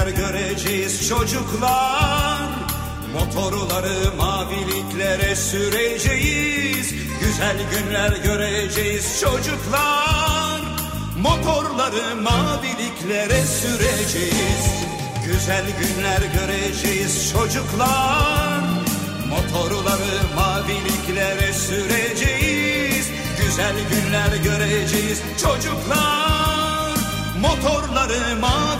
Günler göreceğiz çocuklar. Motorları maviliklere süreceğiz. Güzel günler göreceğiz çocuklar. Motorları maviliklere süreceğiz. Güzel günler göreceğiz çocuklar. Motorları maviliklere süreceğiz. Güzel günler göreceğiz çocuklar. Motorları maviliklere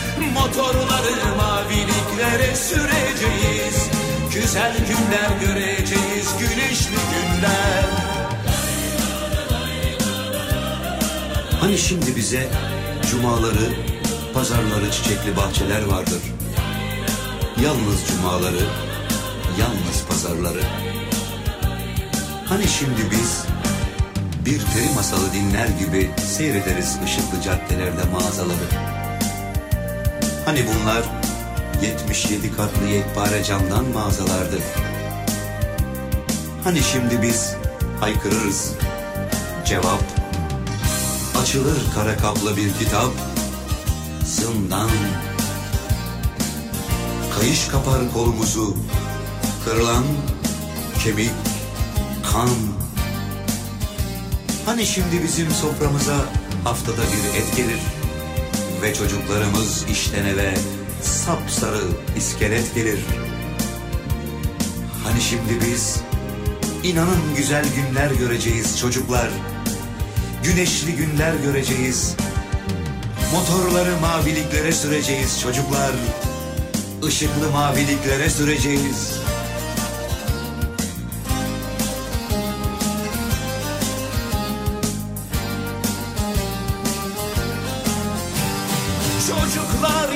Motorları maviliklere süreceğiz Güzel günler göreceğiz, güneşli günler Hani şimdi bize cumaları, pazarları çiçekli bahçeler vardır. Yalnız cumaları, yalnız pazarları. Hani şimdi biz bir peri masalı dinler gibi seyrederiz ışıklı caddelerde mağazaları. Hani bunlar 77 katlı yekpare camdan mağazalardı. Hani şimdi biz haykırırız. Cevap Açılır kara kaplı bir kitap Zindan Kayış kapar kolumuzu Kırılan kemik Kan Hani şimdi bizim soframıza Haftada bir et gelir Ve çocuklarımız işten eve Sapsarı iskelet gelir Hani şimdi biz İnanın güzel günler göreceğiz çocuklar Güneşli günler göreceğiz. Motorları maviliklere süreceğiz çocuklar. Işıklı maviliklere süreceğiz.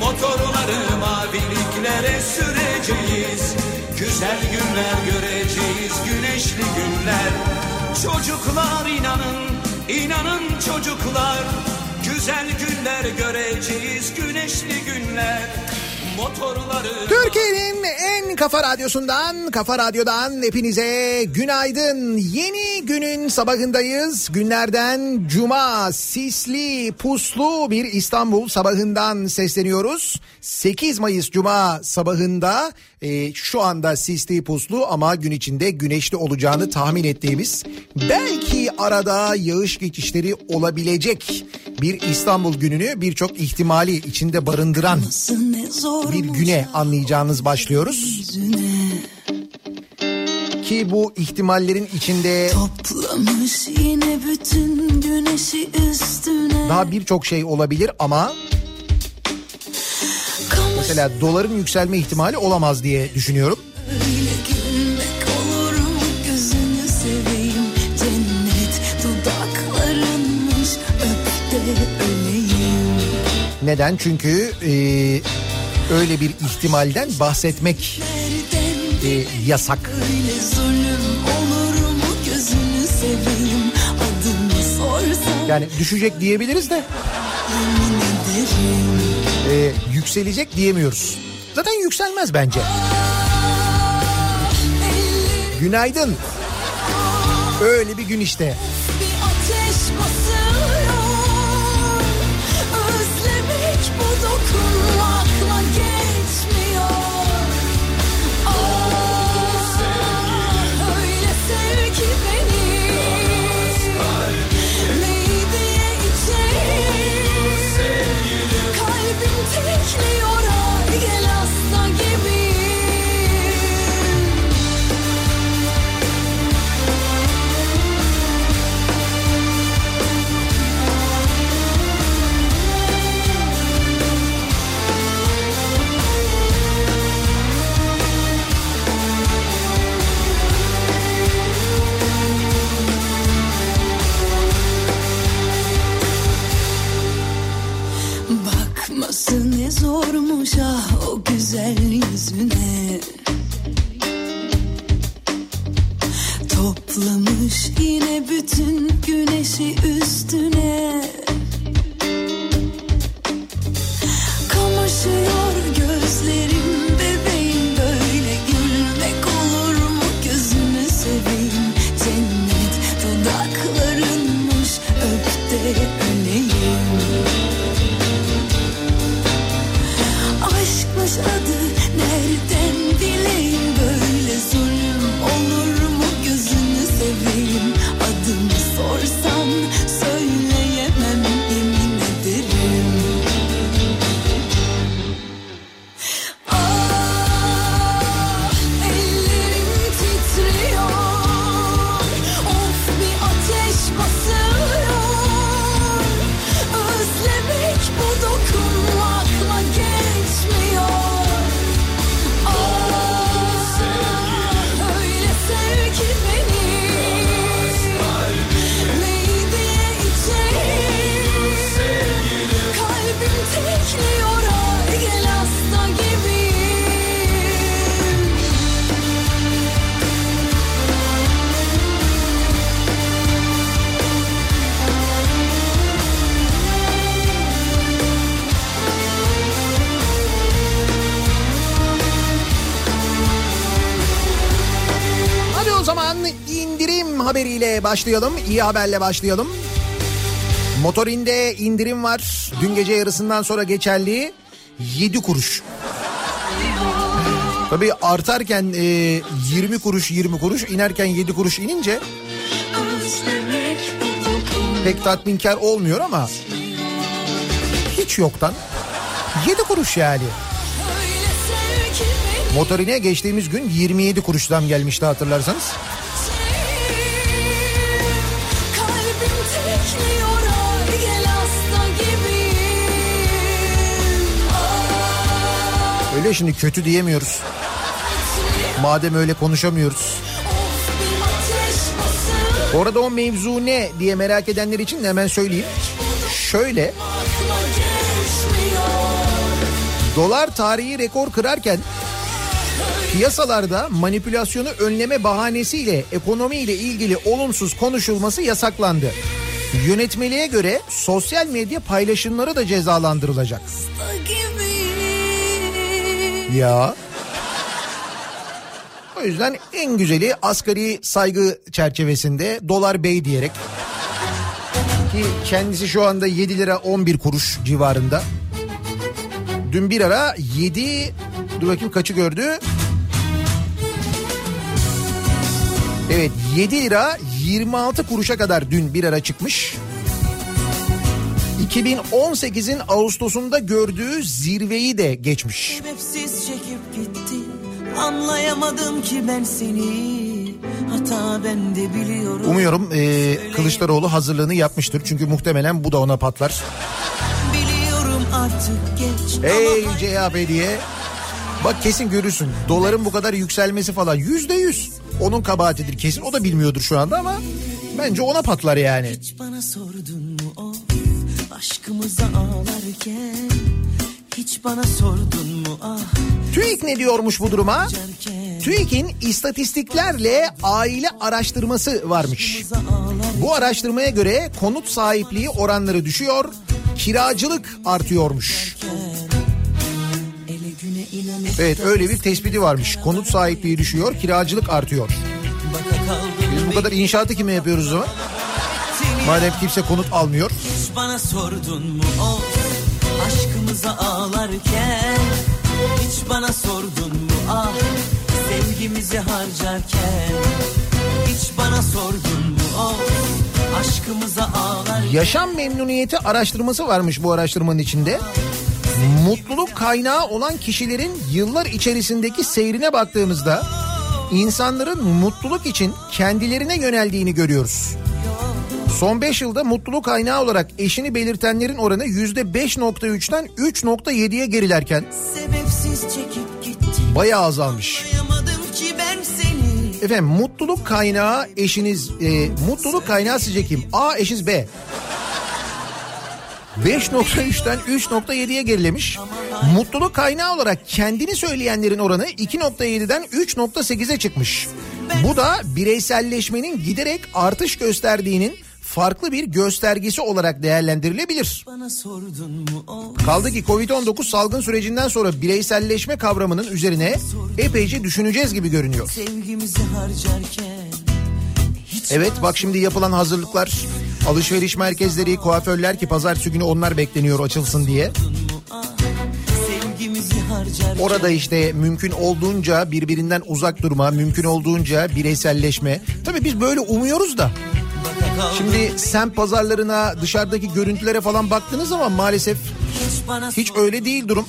Motorları maviliklere süreceğiz. Güzel günler göreceğiz, güneşli günler. Çocuklar inanın, inanın çocuklar. Güzel günler göreceğiz, güneşli günler Türkiye'nin en kafa radyosundan, kafa radyodan hepinize günaydın. Yeni günün sabahındayız. Günlerden cuma, sisli, puslu bir İstanbul sabahından sesleniyoruz. 8 Mayıs cuma sabahında e, şu anda sisli, puslu ama gün içinde güneşli olacağını tahmin ettiğimiz belki arada yağış geçişleri olabilecek bir İstanbul gününü birçok ihtimali içinde barındıran bir güne anlayacağınız başlıyoruz. Ki bu ihtimallerin içinde daha birçok şey olabilir ama mesela doların yükselme ihtimali olamaz diye düşünüyorum. Neden? Çünkü e, öyle bir ihtimalden bahsetmek e, yasak. Yani düşecek diyebiliriz de e, yükselecek diyemiyoruz. Zaten yükselmez bence. Günaydın. Öyle bir gün işte. baktı ne zormuş ah o güzel yüzüne. Başlayalım. İyi haberle başlayalım. Motorinde indirim var. Dün gece yarısından sonra geçerli 7 kuruş. Tabii artarken e, 20 kuruş 20 kuruş inerken 7 kuruş inince pek tatminkar olmuyor ama hiç yoktan 7 kuruş yani. Motorine geçtiğimiz gün 27 kuruş zam gelmişti hatırlarsanız. Öyle şimdi kötü diyemiyoruz. Madem öyle konuşamıyoruz. Orada o mevzu ne diye merak edenler için hemen söyleyeyim. Şöyle dolar tarihi rekor kırarken piyasalarda manipülasyonu önleme bahanesiyle ekonomiyle ilgili olumsuz konuşulması yasaklandı. Yönetmeliğe göre sosyal medya paylaşımları da cezalandırılacak. Ya. O yüzden en güzeli asgari saygı çerçevesinde dolar bey diyerek ki kendisi şu anda 7 lira 11 kuruş civarında. Dün bir ara 7 dur bakayım kaçı gördü? Evet 7 lira 26 kuruşa kadar dün bir ara çıkmış. 2018'in Ağustos'unda gördüğü zirveyi de geçmiş. Sebepsiz çekip gittin Anlayamadım ki ben seni Hata bende biliyorum Umuyorum e, Kılıçdaroğlu hazırlığını yapmıştır. Çünkü muhtemelen bu da ona patlar. Biliyorum artık geç ama CHP diye. Bak kesin görürsün. Doların bu kadar yükselmesi falan yüzde yüz. Onun kabahatidir kesin. O da bilmiyordur şu anda ama bence ona patlar yani. hiç bana sordun mu of Aşkımıza ağlarken Hiç bana sordun mu ah TÜİK ne diyormuş bu duruma? TÜİK'in istatistiklerle aile araştırması varmış. Bu araştırmaya göre konut sahipliği oranları düşüyor, kiracılık artıyormuş. Evet öyle bir tespiti varmış. Konut sahipliği düşüyor, kiracılık artıyor. Biz bu kadar inşaatı kime yapıyoruz o zaman? Madem kimse konut almıyor. Hiç bana sordun mu of Aşkımıza ağlarken Hiç bana sordun mu ah Sevgimizi harcarken Hiç bana sordun mu of Aşkımıza ağlarken Yaşam memnuniyeti araştırması varmış bu araştırmanın içinde. Mutluluk kaynağı olan kişilerin yıllar içerisindeki seyrine baktığımızda insanların mutluluk için kendilerine yöneldiğini görüyoruz. Son 5 yılda mutluluk kaynağı olarak eşini belirtenlerin oranı %5.3'ten 3.7'ye gerilerken bayağı azalmış. Efendim mutluluk kaynağı eşiniz, e, mutluluk kaynağı sizce kim? A eşiniz B. 5.3'ten 3.7'ye gerilemiş. Mutluluk kaynağı olarak kendini söyleyenlerin oranı 2.7'den 3.8'e çıkmış. Bu da bireyselleşmenin giderek artış gösterdiğinin farklı bir göstergesi olarak değerlendirilebilir. Kaldı ki Covid-19 salgın sürecinden sonra bireyselleşme kavramının üzerine epeyce düşüneceğiz gibi görünüyor. Evet bak şimdi yapılan hazırlıklar, alışveriş merkezleri, kuaförler ki pazartesi günü onlar bekleniyor açılsın diye. ah Orada işte mümkün olduğunca birbirinden uzak durma, mümkün olduğunca bireyselleşme. Tabii biz böyle umuyoruz da. Şimdi semt pazarlarına, dışarıdaki görüntülere falan baktığınız zaman maalesef hiç öyle değil durum.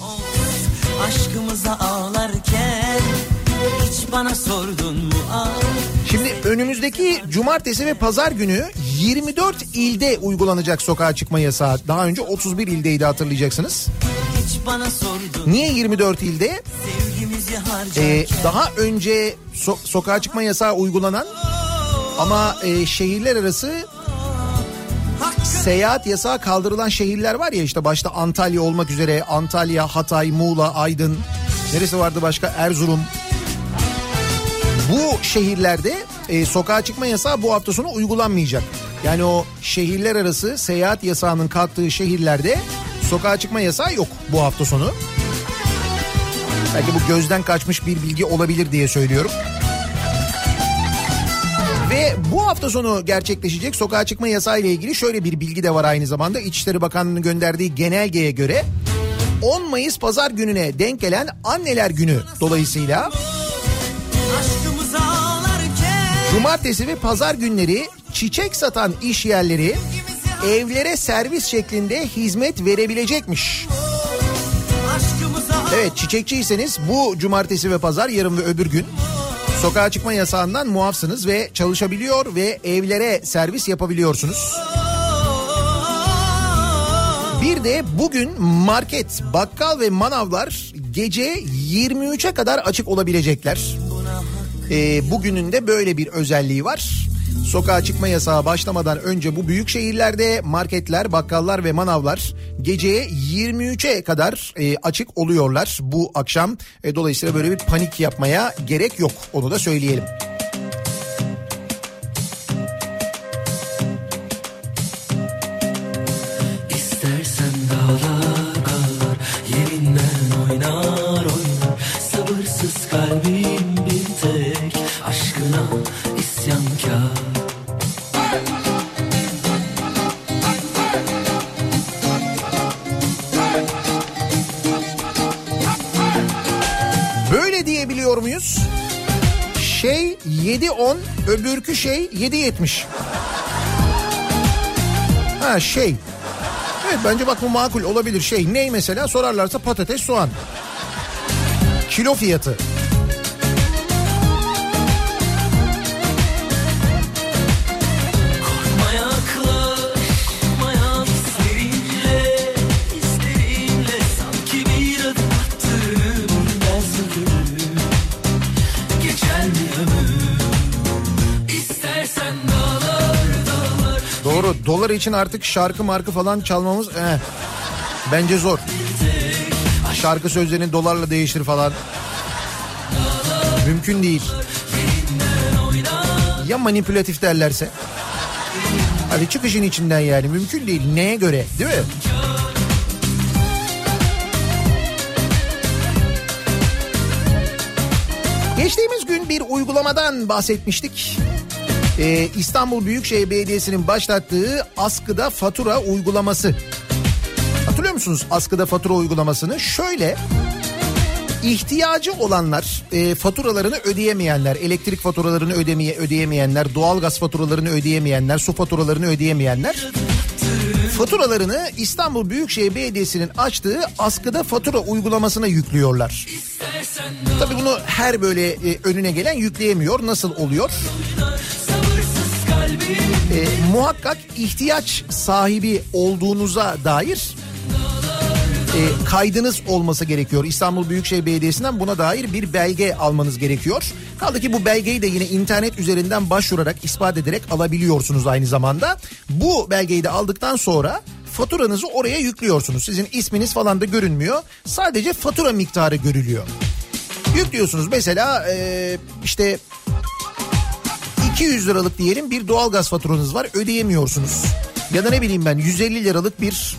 aşkımıza ağlarken hiç bana sordun mu Şimdi önümüzdeki cumartesi ve pazar günü 24 ilde uygulanacak sokağa çıkma yasağı. Daha önce 31 ildeydi hatırlayacaksınız. Niye 24 ilde? Ee, daha önce so- sokağa çıkma yasağı uygulanan ama e, şehirler arası seyahat yasağı kaldırılan şehirler var ya işte başta Antalya olmak üzere Antalya, Hatay, Muğla, Aydın neresi vardı başka Erzurum. Bu şehirlerde e, sokağa çıkma yasağı bu hafta sonu uygulanmayacak. Yani o şehirler arası seyahat yasağının kalktığı şehirlerde sokağa çıkma yasağı yok bu hafta sonu. Belki bu gözden kaçmış bir bilgi olabilir diye söylüyorum. Bu hafta sonu gerçekleşecek sokağa çıkma yasağı ile ilgili şöyle bir bilgi de var aynı zamanda. İçişleri Bakanlığı'nın gönderdiği genelgeye göre 10 Mayıs pazar gününe denk gelen anneler günü dolayısıyla cumartesi ve pazar günleri çiçek satan iş yerleri evlere servis şeklinde hizmet verebilecekmiş. Evet çiçekçiyseniz bu cumartesi ve pazar yarın ve öbür gün sokağa çıkma yasağından muafsınız ve çalışabiliyor ve evlere servis yapabiliyorsunuz. Bir de bugün market, bakkal ve manavlar gece 23'e kadar açık olabilecekler. Ee, bugünün de böyle bir özelliği var. Sokağa çıkma yasağı başlamadan önce bu büyük şehirlerde marketler, bakkallar ve manavlar geceye 23'e kadar e, açık oluyorlar bu akşam. E, dolayısıyla böyle bir panik yapmaya gerek yok onu da söyleyelim. 7.10 öbürkü şey 7.70. Ha şey. Evet bence bak bu makul olabilir şey. Ney mesela sorarlarsa patates soğan. Kilo fiyatı. Dolar için artık şarkı markı falan çalmamız eh, bence zor. Şarkı sözlerini dolarla değiştir falan. Mümkün değil. Ya manipülatif derlerse? Hadi çık işin içinden yani mümkün değil. Neye göre değil mi? Geçtiğimiz gün bir uygulamadan bahsetmiştik. Ee, İstanbul Büyükşehir Belediyesi'nin başlattığı askıda fatura uygulaması. Hatırlıyor musunuz askıda fatura uygulamasını? Şöyle ihtiyacı olanlar e, faturalarını ödeyemeyenler, elektrik faturalarını ödemeye ödeyemeyenler, doğalgaz faturalarını ödeyemeyenler, su faturalarını ödeyemeyenler faturalarını İstanbul Büyükşehir Belediyesi'nin açtığı askıda fatura uygulamasına yüklüyorlar. Tabii bunu her böyle e, önüne gelen yükleyemiyor. Nasıl oluyor? E, muhakkak ihtiyaç sahibi olduğunuza dair e, kaydınız olması gerekiyor. İstanbul Büyükşehir Belediyesi'nden buna dair bir belge almanız gerekiyor. Kaldı ki bu belgeyi de yine internet üzerinden başvurarak ispat ederek alabiliyorsunuz aynı zamanda. Bu belgeyi de aldıktan sonra faturanızı oraya yüklüyorsunuz. Sizin isminiz falan da görünmüyor. Sadece fatura miktarı görülüyor. Yüklüyorsunuz mesela e, işte 200 liralık diyelim bir doğalgaz faturanız var ödeyemiyorsunuz. Ya da ne bileyim ben 150 liralık bir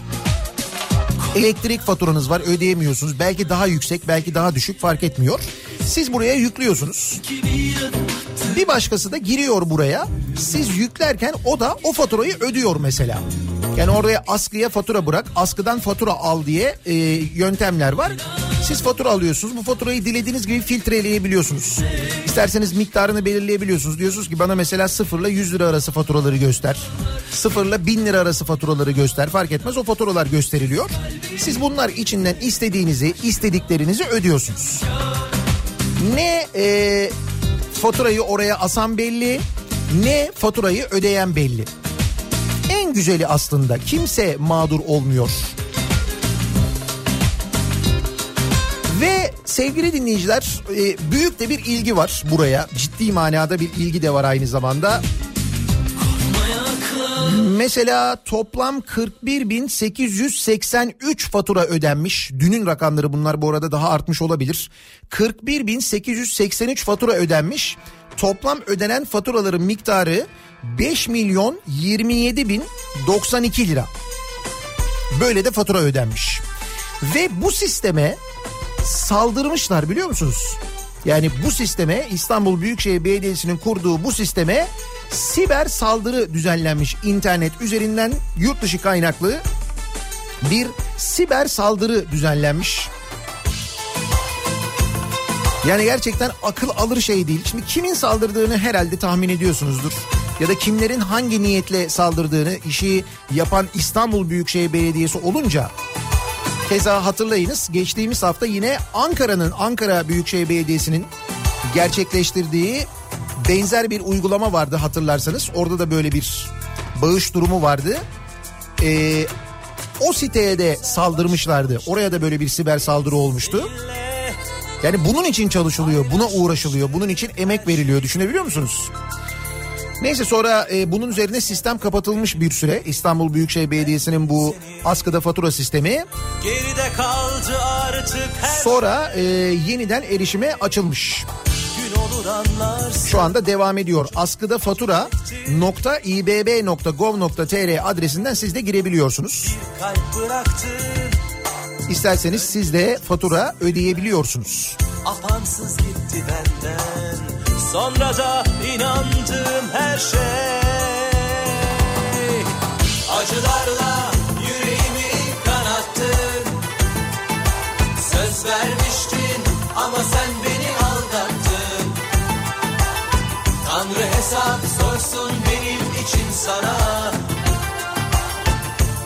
elektrik faturanız var ödeyemiyorsunuz. Belki daha yüksek belki daha düşük fark etmiyor. Siz buraya yüklüyorsunuz. Bir başkası da giriyor buraya. Siz yüklerken o da o faturayı ödüyor mesela. Yani oraya askıya fatura bırak, askıdan fatura al diye e, yöntemler var. Siz fatura alıyorsunuz. Bu faturayı dilediğiniz gibi filtreleyebiliyorsunuz. İsterseniz miktarını belirleyebiliyorsunuz. Diyorsunuz ki bana mesela 0 ile 100 lira arası faturaları göster. 0 ile 1000 lira arası faturaları göster. Fark etmez o faturalar gösteriliyor. Siz bunlar içinden istediğinizi, istediklerinizi ödüyorsunuz. Ne e, faturayı oraya asan belli, ne faturayı ödeyen belli. En güzeli aslında kimse mağdur olmuyor. Ve sevgili dinleyiciler e, büyük de bir ilgi var buraya. Ciddi manada bir ilgi de var aynı zamanda. Mesela toplam 41.883 fatura ödenmiş. Dünün rakamları bunlar bu arada daha artmış olabilir. 41.883 fatura ödenmiş. Toplam ödenen faturaların miktarı 5 milyon 27 bin 92 lira. Böyle de fatura ödenmiş. Ve bu sisteme saldırmışlar biliyor musunuz? Yani bu sisteme İstanbul Büyükşehir Belediyesi'nin kurduğu bu sisteme siber saldırı düzenlenmiş internet üzerinden yurt dışı kaynaklı bir siber saldırı düzenlenmiş. Yani gerçekten akıl alır şey değil. Şimdi kimin saldırdığını herhalde tahmin ediyorsunuzdur. Ya da kimlerin hangi niyetle saldırdığını işi yapan İstanbul Büyükşehir Belediyesi olunca Keza hatırlayınız geçtiğimiz hafta yine Ankara'nın Ankara Büyükşehir Belediyesi'nin gerçekleştirdiği benzer bir uygulama vardı hatırlarsanız. Orada da böyle bir bağış durumu vardı. Ee, o siteye de saldırmışlardı. Oraya da böyle bir siber saldırı olmuştu. Yani bunun için çalışılıyor, buna uğraşılıyor, bunun için emek veriliyor düşünebiliyor musunuz? Neyse sonra e, bunun üzerine sistem kapatılmış bir süre. İstanbul Büyükşehir Belediyesi'nin bu askıda fatura sistemi. Geride kaldı artık her Sonra e, yeniden erişime açılmış. Şu anda devam ediyor. Askıda fatura .ibb.gov.tr adresinden siz de girebiliyorsunuz. İsterseniz siz de fatura ödeyebiliyorsunuz. apansız gitti benden. Sonra da inandığım her şey. Acılarla yüreğimi kanattın. Söz vermiştin ama sen beni aldattın. Tanrı hesap sorsun benim için sana.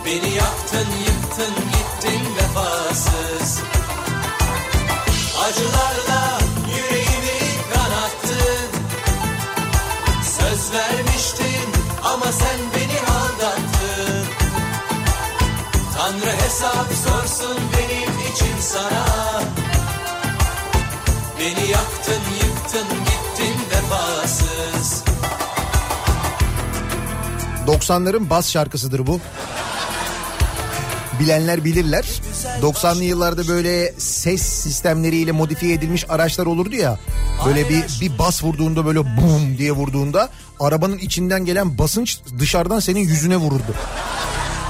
Beni yaktın yıktın gittin vefasız. Acılarla sorsun benim için sana Beni yaktın yıktın gittin vefasız 90'ların bas şarkısıdır bu. Bilenler bilirler. 90'lı yıllarda böyle ses sistemleriyle modifiye edilmiş araçlar olurdu ya. Böyle bir bir bas vurduğunda böyle bum diye vurduğunda arabanın içinden gelen basınç dışarıdan senin yüzüne vururdu.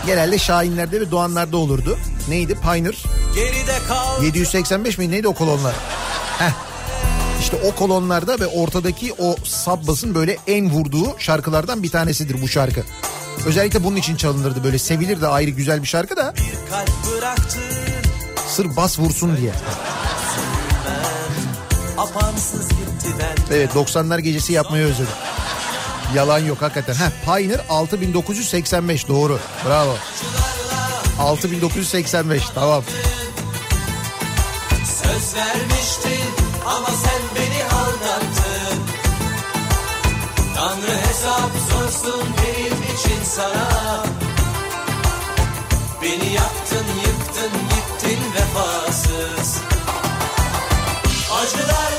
Genelde Şahinlerde ve Doğanlarda olurdu. Neydi? Pioneer. Geride kal 785 mi neydi o kolonlar? Heh. İşte o kolonlarda ve ortadaki o sub basın böyle en vurduğu şarkılardan bir tanesidir bu şarkı. Özellikle bunun için çalınırdı böyle sevilir de ayrı güzel bir şarkı da kalp bıraktın sırf bas vursun diye. Benden Evet 90'lar gecesi yapmayı özledim. Yalan yok hakikaten. Heh, Pioneer 6985 doğru. Bravo. 6985 tamam. Söz vermiştin ama sen beni aldattın Tanrı hesap sorsun benim için sana Beni yaktın yıktın gittin vefasız Acılarla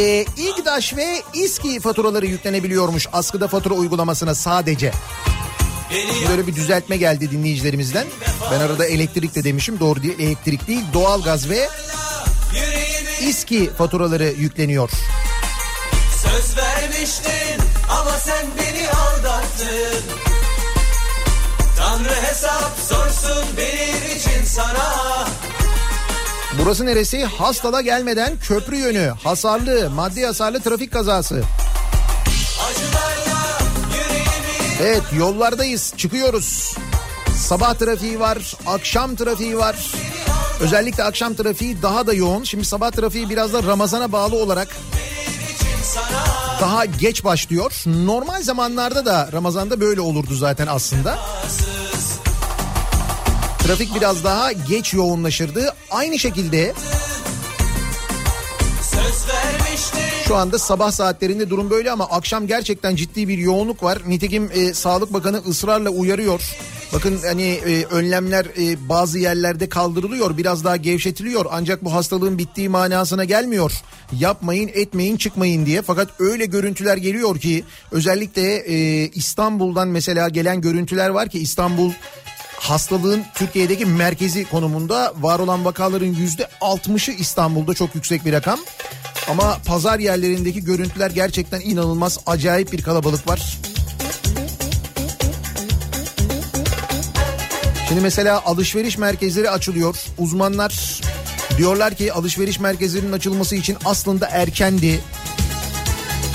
Ee, İGDAŞ ve İSKİ faturaları yüklenebiliyormuş askıda fatura uygulamasına sadece. Böyle bir düzeltme geldi dinleyicilerimizden. Ben arada elektrik de demişim doğru değil elektrik değil doğalgaz ve İSKİ faturaları yükleniyor. Söz vermiştin ama sen beni aldattın Tanrı hesap sorsun benim için sana Burası neresi? Hastala gelmeden köprü yönü, hasarlı, maddi hasarlı trafik kazası. Evet yollardayız, çıkıyoruz. Sabah trafiği var, akşam trafiği var. Özellikle akşam trafiği daha da yoğun. Şimdi sabah trafiği biraz da Ramazan'a bağlı olarak daha geç başlıyor. Normal zamanlarda da Ramazan'da böyle olurdu zaten aslında. Trafik biraz daha geç yoğunlaşırdı. Aynı şekilde Şu anda sabah saatlerinde durum böyle ama akşam gerçekten ciddi bir yoğunluk var. Nitekim e, Sağlık Bakanı ısrarla uyarıyor. Bakın hani e, önlemler e, bazı yerlerde kaldırılıyor, biraz daha gevşetiliyor. Ancak bu hastalığın bittiği manasına gelmiyor. Yapmayın, etmeyin, çıkmayın diye. Fakat öyle görüntüler geliyor ki özellikle e, İstanbul'dan mesela gelen görüntüler var ki İstanbul hastalığın Türkiye'deki merkezi konumunda var olan vakaların yüzde 60'ı İstanbul'da çok yüksek bir rakam. Ama pazar yerlerindeki görüntüler gerçekten inanılmaz acayip bir kalabalık var. Şimdi mesela alışveriş merkezleri açılıyor. Uzmanlar diyorlar ki alışveriş merkezlerinin açılması için aslında erkendi.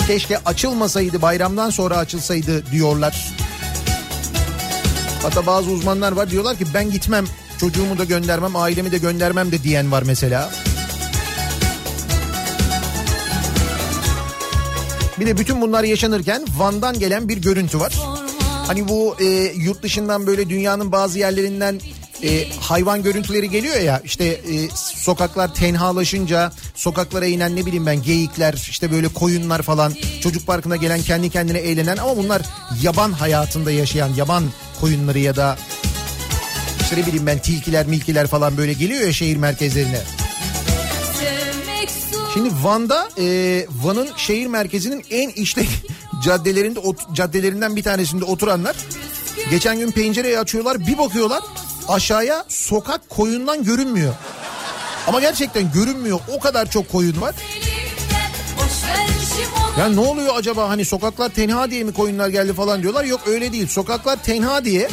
Keşke açılmasaydı bayramdan sonra açılsaydı diyorlar. Hatta bazı uzmanlar var diyorlar ki ben gitmem çocuğumu da göndermem ailemi de göndermem de diyen var mesela. Bir de bütün bunlar yaşanırken Van'dan gelen bir görüntü var. Hani bu e, yurt dışından böyle dünyanın bazı yerlerinden e, hayvan görüntüleri geliyor ya işte e, sokaklar tenhalaşınca sokaklara inen ne bileyim ben geyikler işte böyle koyunlar falan çocuk parkına gelen kendi kendine eğlenen ama bunlar yaban hayatında yaşayan yaban koyunları ya da işte ne bileyim ben tilkiler milkiler falan böyle geliyor ya şehir merkezlerine. Şimdi Van'da e, Van'ın şehir merkezinin en işlek caddelerinde ot- caddelerinden bir tanesinde oturanlar geçen gün pencereyi açıyorlar bir bakıyorlar aşağıya sokak koyundan görünmüyor. Ama gerçekten görünmüyor o kadar çok koyun var. Ya ne oluyor acaba hani sokaklar tenha diye mi koyunlar geldi falan diyorlar. Yok öyle değil sokaklar tenha diye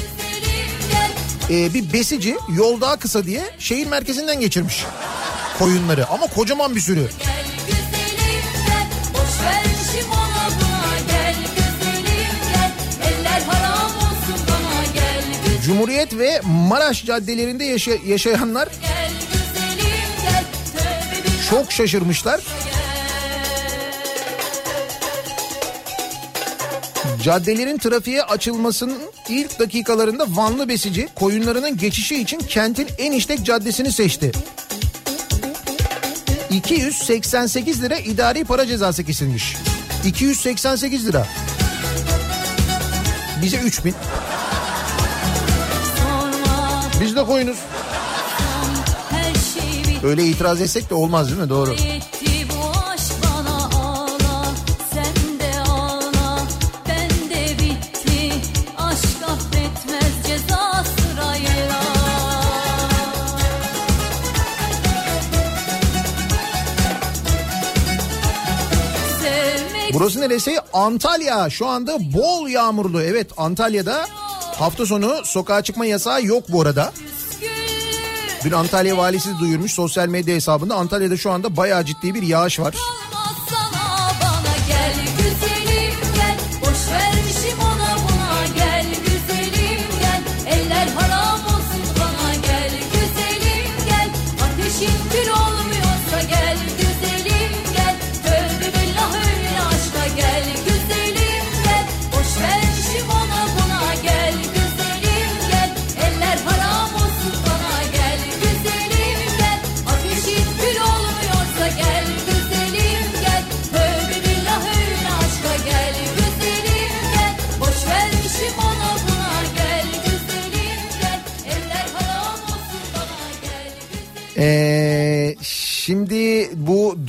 e, bir besici yol daha kısa diye şehir merkezinden geçirmiş koyunları ama kocaman bir sürü. Cumhuriyet ve Maraş caddelerinde yaşa- yaşayanlar çok şaşırmışlar. Caddelerin trafiğe açılmasının ilk dakikalarında Vanlı besici koyunlarının geçişi için kentin en işlek caddesini seçti. 288 lira idari para cezası kesilmiş. 288 lira. Bize 3000. sorma Biz de koyunuz. Şey Öyle itiraz etsek de olmaz değil mi? Doğru. Etti Burası neresi? Antalya. Şu anda bol yağmurlu. Evet Antalya'da hafta sonu sokağa çıkma yasağı yok bu arada. Dün Antalya valisi duyurmuş sosyal medya hesabında. Antalya'da şu anda bayağı ciddi bir yağış var.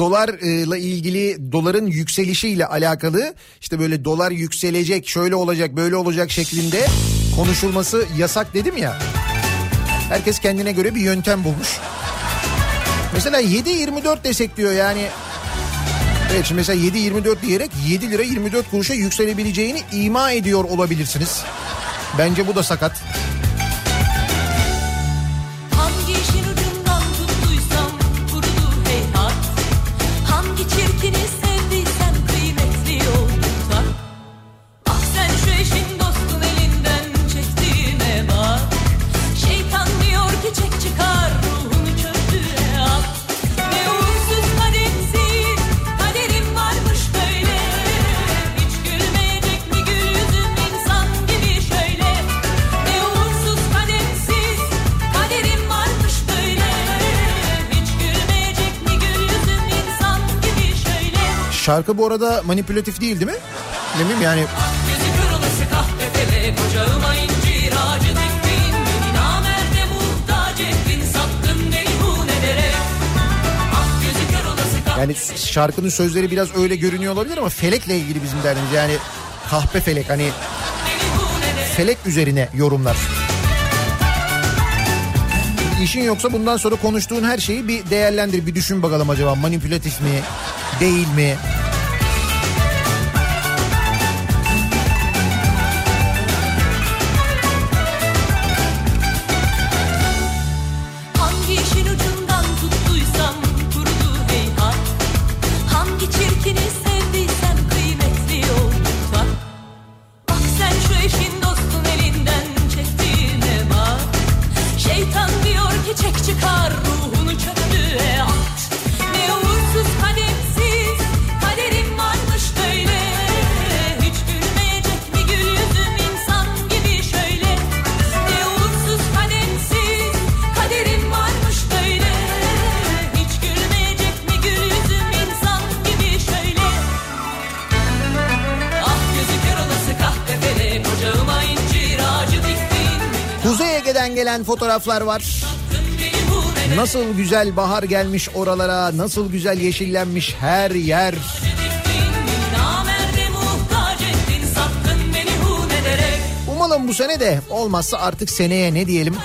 Dolarla ilgili doların yükselişiyle alakalı işte böyle dolar yükselecek şöyle olacak böyle olacak şeklinde konuşulması yasak dedim ya. Herkes kendine göre bir yöntem bulmuş. Mesela 7.24 desek diyor yani. Evet şimdi mesela 7.24 diyerek 7 lira 24 kuruşa yükselebileceğini ima ediyor olabilirsiniz. Bence bu da sakat. Şarkı bu arada manipülatif değil değil mi? Ne bileyim yani Ah yani şarkının sözleri biraz öyle görünüyor olabilir ama felekle ilgili bizim derdimiz. Yani kahpe felek hani felek üzerine yorumlar. İşin yoksa bundan sonra konuştuğun her şeyi bir değerlendir, bir düşün bakalım acaba manipülatif mi, değil mi? Gelen fotoğraflar var. Nasıl güzel bahar gelmiş oralara, nasıl güzel yeşillenmiş her yer. Umalım bu sene de olmazsa artık seneye ne diyelim.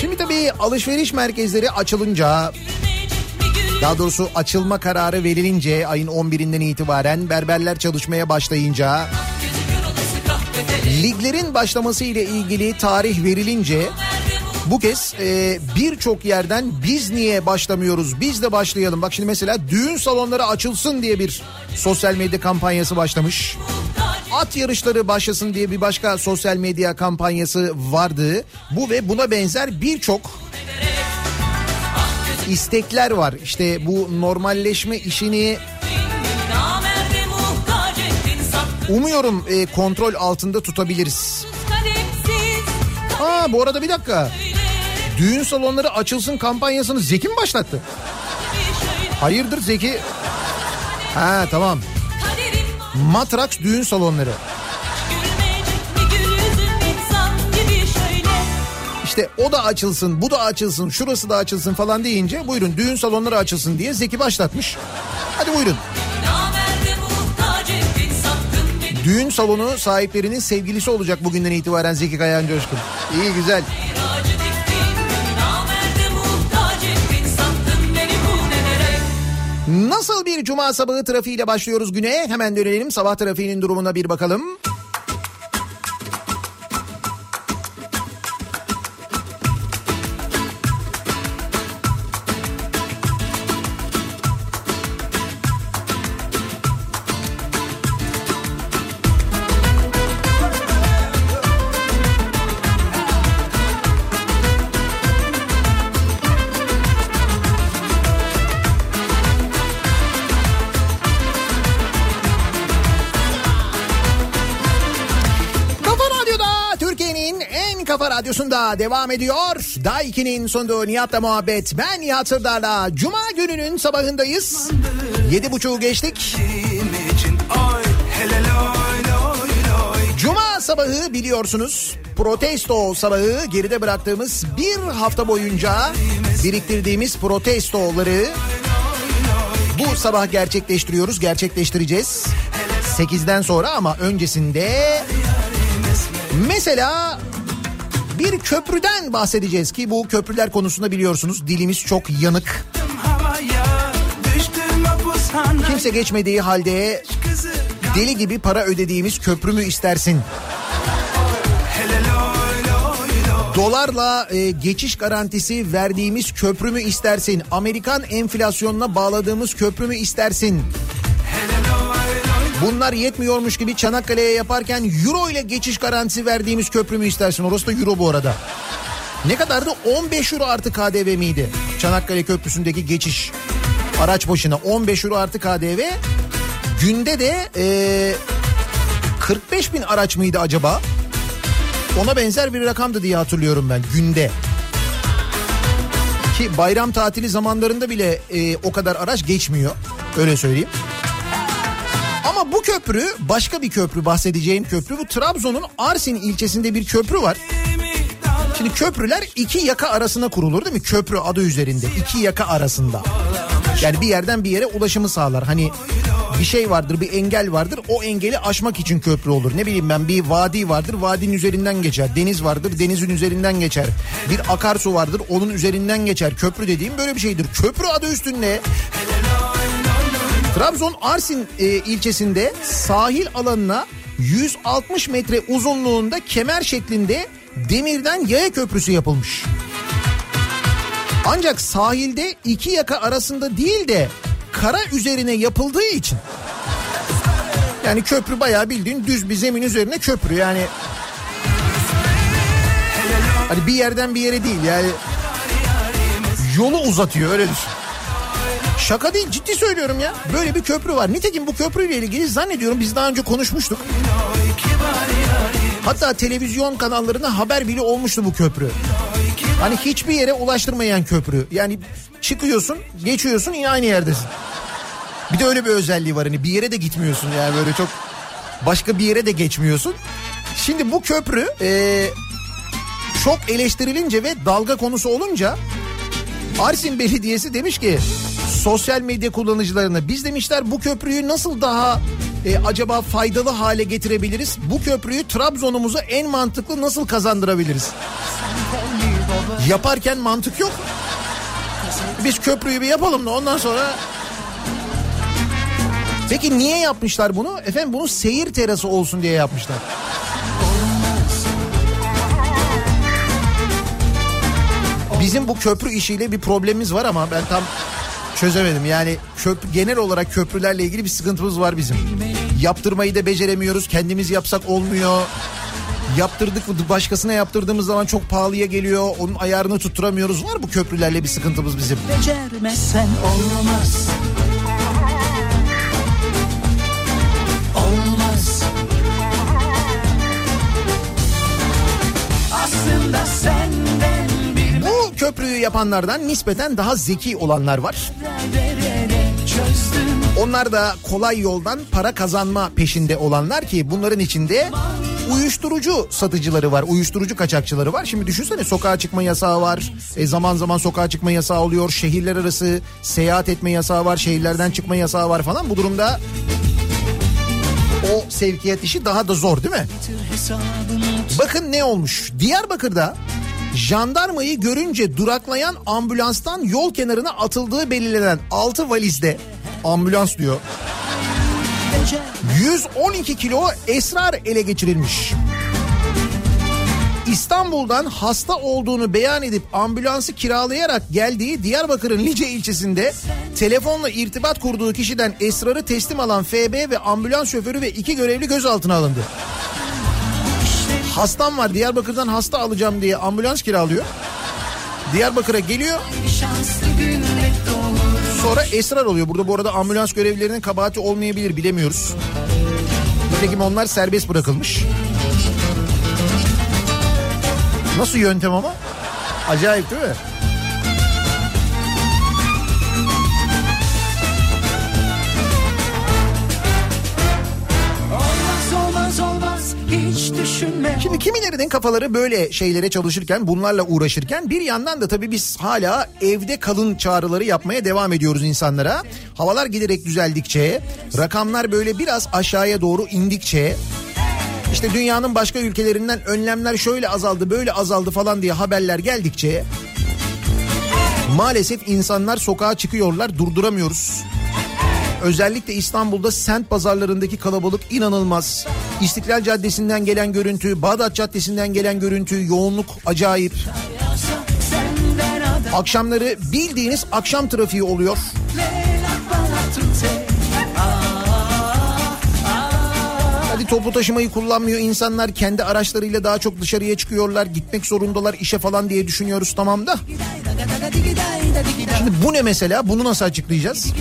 Şimdi tabii alışveriş merkezleri açılınca Daha doğrusu açılma kararı verilince ayın 11'inden itibaren berberler çalışmaya başlayınca liglerin başlaması ile ilgili tarih verilince bu kez e, birçok yerden biz niye başlamıyoruz biz de başlayalım. Bak şimdi mesela düğün salonları açılsın diye bir sosyal medya kampanyası başlamış. At yarışları başlasın diye bir başka sosyal medya kampanyası vardı. Bu ve buna benzer birçok istekler var. İşte bu normalleşme işini umuyorum e, kontrol altında tutabiliriz. Aa bu arada bir dakika. Düğün salonları açılsın kampanyasını Zeki mi başlattı? Hayırdır Zeki? Ha tamam. Matrax düğün salonları. İşte o da açılsın, bu da açılsın, şurası da açılsın falan deyince buyurun düğün salonları açılsın diye Zeki başlatmış. Hadi buyurun. Düğün salonu sahiplerinin sevgilisi olacak bugünden itibaren Zeki Kayan Coşkun. İyi güzel. Nasıl bir cuma sabahı trafiğiyle başlıyoruz güne? Hemen dönelim sabah trafiğinin durumuna bir bakalım. Radyosunda devam ediyor. Daiki'nin sunduğu Nihat'la muhabbet. Ben Nihat Sırdar'la Cuma gününün sabahındayız. Yedi buçuğu geçtik. Cuma sabahı biliyorsunuz. Protesto sabahı geride bıraktığımız bir hafta boyunca biriktirdiğimiz protestoları bu sabah gerçekleştiriyoruz, gerçekleştireceğiz. 8'den sonra ama öncesinde mesela bir köprüden bahsedeceğiz ki bu köprüler konusunda biliyorsunuz dilimiz çok yanık. Kimse geçmediği halde deli gibi para ödediğimiz köprü mü istersin? Dolarla e, geçiş garantisi verdiğimiz köprü mü istersin? Amerikan enflasyonuna bağladığımız köprü mü istersin? Bunlar yetmiyormuş gibi Çanakkale'ye yaparken euro ile geçiş garantisi verdiğimiz köprü mü istersin? Orası da euro bu arada. Ne kadardı? 15 euro artı KDV miydi? Çanakkale Köprüsü'ndeki geçiş araç başına 15 euro artı KDV. Günde de e, 45 bin araç mıydı acaba? Ona benzer bir rakamdı diye hatırlıyorum ben günde. Ki bayram tatili zamanlarında bile e, o kadar araç geçmiyor. Öyle söyleyeyim. Ama bu köprü başka bir köprü bahsedeceğim köprü. Bu Trabzon'un Arsin ilçesinde bir köprü var. Şimdi köprüler iki yaka arasına kurulur değil mi? Köprü adı üzerinde iki yaka arasında. Yani bir yerden bir yere ulaşımı sağlar. Hani bir şey vardır bir engel vardır o engeli aşmak için köprü olur. Ne bileyim ben bir vadi vardır vadinin üzerinden geçer. Deniz vardır denizin üzerinden geçer. Bir akarsu vardır onun üzerinden geçer. Köprü dediğim böyle bir şeydir. Köprü adı üstünde Trabzon Arsin e, ilçesinde sahil alanına 160 metre uzunluğunda kemer şeklinde demirden yaya köprüsü yapılmış. Ancak sahilde iki yaka arasında değil de kara üzerine yapıldığı için yani köprü bayağı bildiğin düz bir zemin üzerine köprü yani hani bir yerden bir yere değil yani yolu uzatıyor öyle düşün. Şaka değil ciddi söylüyorum ya. Böyle bir köprü var. Nitekim bu köprüyle ilgili zannediyorum biz daha önce konuşmuştuk. Hatta televizyon kanallarında haber bile olmuştu bu köprü. Hani hiçbir yere ulaştırmayan köprü. Yani çıkıyorsun, geçiyorsun yine aynı yerdesin. Bir de öyle bir özelliği var hani bir yere de gitmiyorsun yani böyle çok başka bir yere de geçmiyorsun. Şimdi bu köprü e, çok eleştirilince ve dalga konusu olunca Arsin Belediyesi demiş ki sosyal medya kullanıcılarına biz demişler bu köprüyü nasıl daha e, acaba faydalı hale getirebiliriz? Bu köprüyü Trabzon'umuza en mantıklı nasıl kazandırabiliriz? Yaparken mantık yok. Biz köprüyü bir yapalım da ondan sonra... Peki niye yapmışlar bunu? Efendim bunu seyir terası olsun diye yapmışlar. Bizim bu köprü işiyle bir problemimiz var ama ben tam çözemedim. Yani köprü, genel olarak köprülerle ilgili bir sıkıntımız var bizim. Yaptırmayı da beceremiyoruz. Kendimiz yapsak olmuyor. Yaptırdık başkasına yaptırdığımız zaman çok pahalıya geliyor. Onun ayarını tutturamıyoruz. Var bu köprülerle bir sıkıntımız bizim. Becermezsen. Olmaz. Köprüyü yapanlardan nispeten daha zeki olanlar var. Onlar da kolay yoldan para kazanma peşinde olanlar ki bunların içinde uyuşturucu satıcıları var, uyuşturucu kaçakçıları var. Şimdi düşünsene sokağa çıkma yasağı var. E, zaman zaman sokağa çıkma yasağı oluyor. Şehirler arası seyahat etme yasağı var. Şehirlerden çıkma yasağı var falan. Bu durumda o sevkiyat işi daha da zor değil mi? Bakın ne olmuş. Diyarbakır'da jandarmayı görünce duraklayan ambulanstan yol kenarına atıldığı belirlenen 6 valizde ambulans diyor. 112 kilo esrar ele geçirilmiş. İstanbul'dan hasta olduğunu beyan edip ambulansı kiralayarak geldiği Diyarbakır'ın Lice ilçesinde telefonla irtibat kurduğu kişiden esrarı teslim alan FB ve ambulans şoförü ve iki görevli gözaltına alındı. Hastam var Diyarbakır'dan hasta alacağım diye ambulans kiralıyor. Diyarbakır'a geliyor sonra esrar oluyor. Burada bu arada ambulans görevlilerinin kabahati olmayabilir bilemiyoruz. Nitekim onlar serbest bırakılmış. Nasıl yöntem ama? Acayip değil mi? Şimdi kimilerinin kafaları böyle şeylere çalışırken bunlarla uğraşırken bir yandan da tabii biz hala evde kalın çağrıları yapmaya devam ediyoruz insanlara. Havalar giderek düzeldikçe rakamlar böyle biraz aşağıya doğru indikçe işte dünyanın başka ülkelerinden önlemler şöyle azaldı böyle azaldı falan diye haberler geldikçe maalesef insanlar sokağa çıkıyorlar durduramıyoruz. Özellikle İstanbul'da sent pazarlarındaki kalabalık inanılmaz. İstiklal Caddesi'nden gelen görüntü, Bağdat Caddesi'nden gelen görüntü, yoğunluk acayip. Akşamları bildiğiniz akşam trafiği oluyor. Hadi toplu taşımayı kullanmıyor insanlar kendi araçlarıyla daha çok dışarıya çıkıyorlar gitmek zorundalar işe falan diye düşünüyoruz tamam da. Şimdi bu ne mesela bunu nasıl açıklayacağız?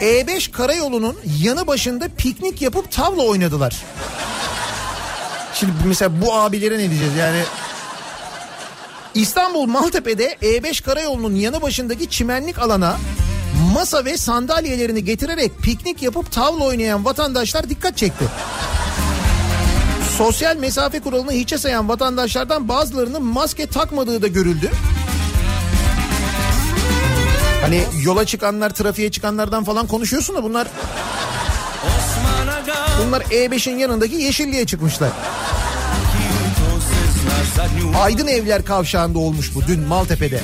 E5 karayolunun yanı başında piknik yapıp tavla oynadılar. Şimdi mesela bu abilere ne diyeceğiz yani? İstanbul Maltepe'de E5 karayolunun yanı başındaki çimenlik alana masa ve sandalyelerini getirerek piknik yapıp tavla oynayan vatandaşlar dikkat çekti. Sosyal mesafe kuralını hiçe sayan vatandaşlardan bazılarının maske takmadığı da görüldü. Hani yola çıkanlar, trafiğe çıkanlardan falan konuşuyorsun da bunlar... Bunlar E5'in yanındaki Yeşilliğe çıkmışlar. Aydın Evler kavşağında olmuş bu dün Maltepe'de.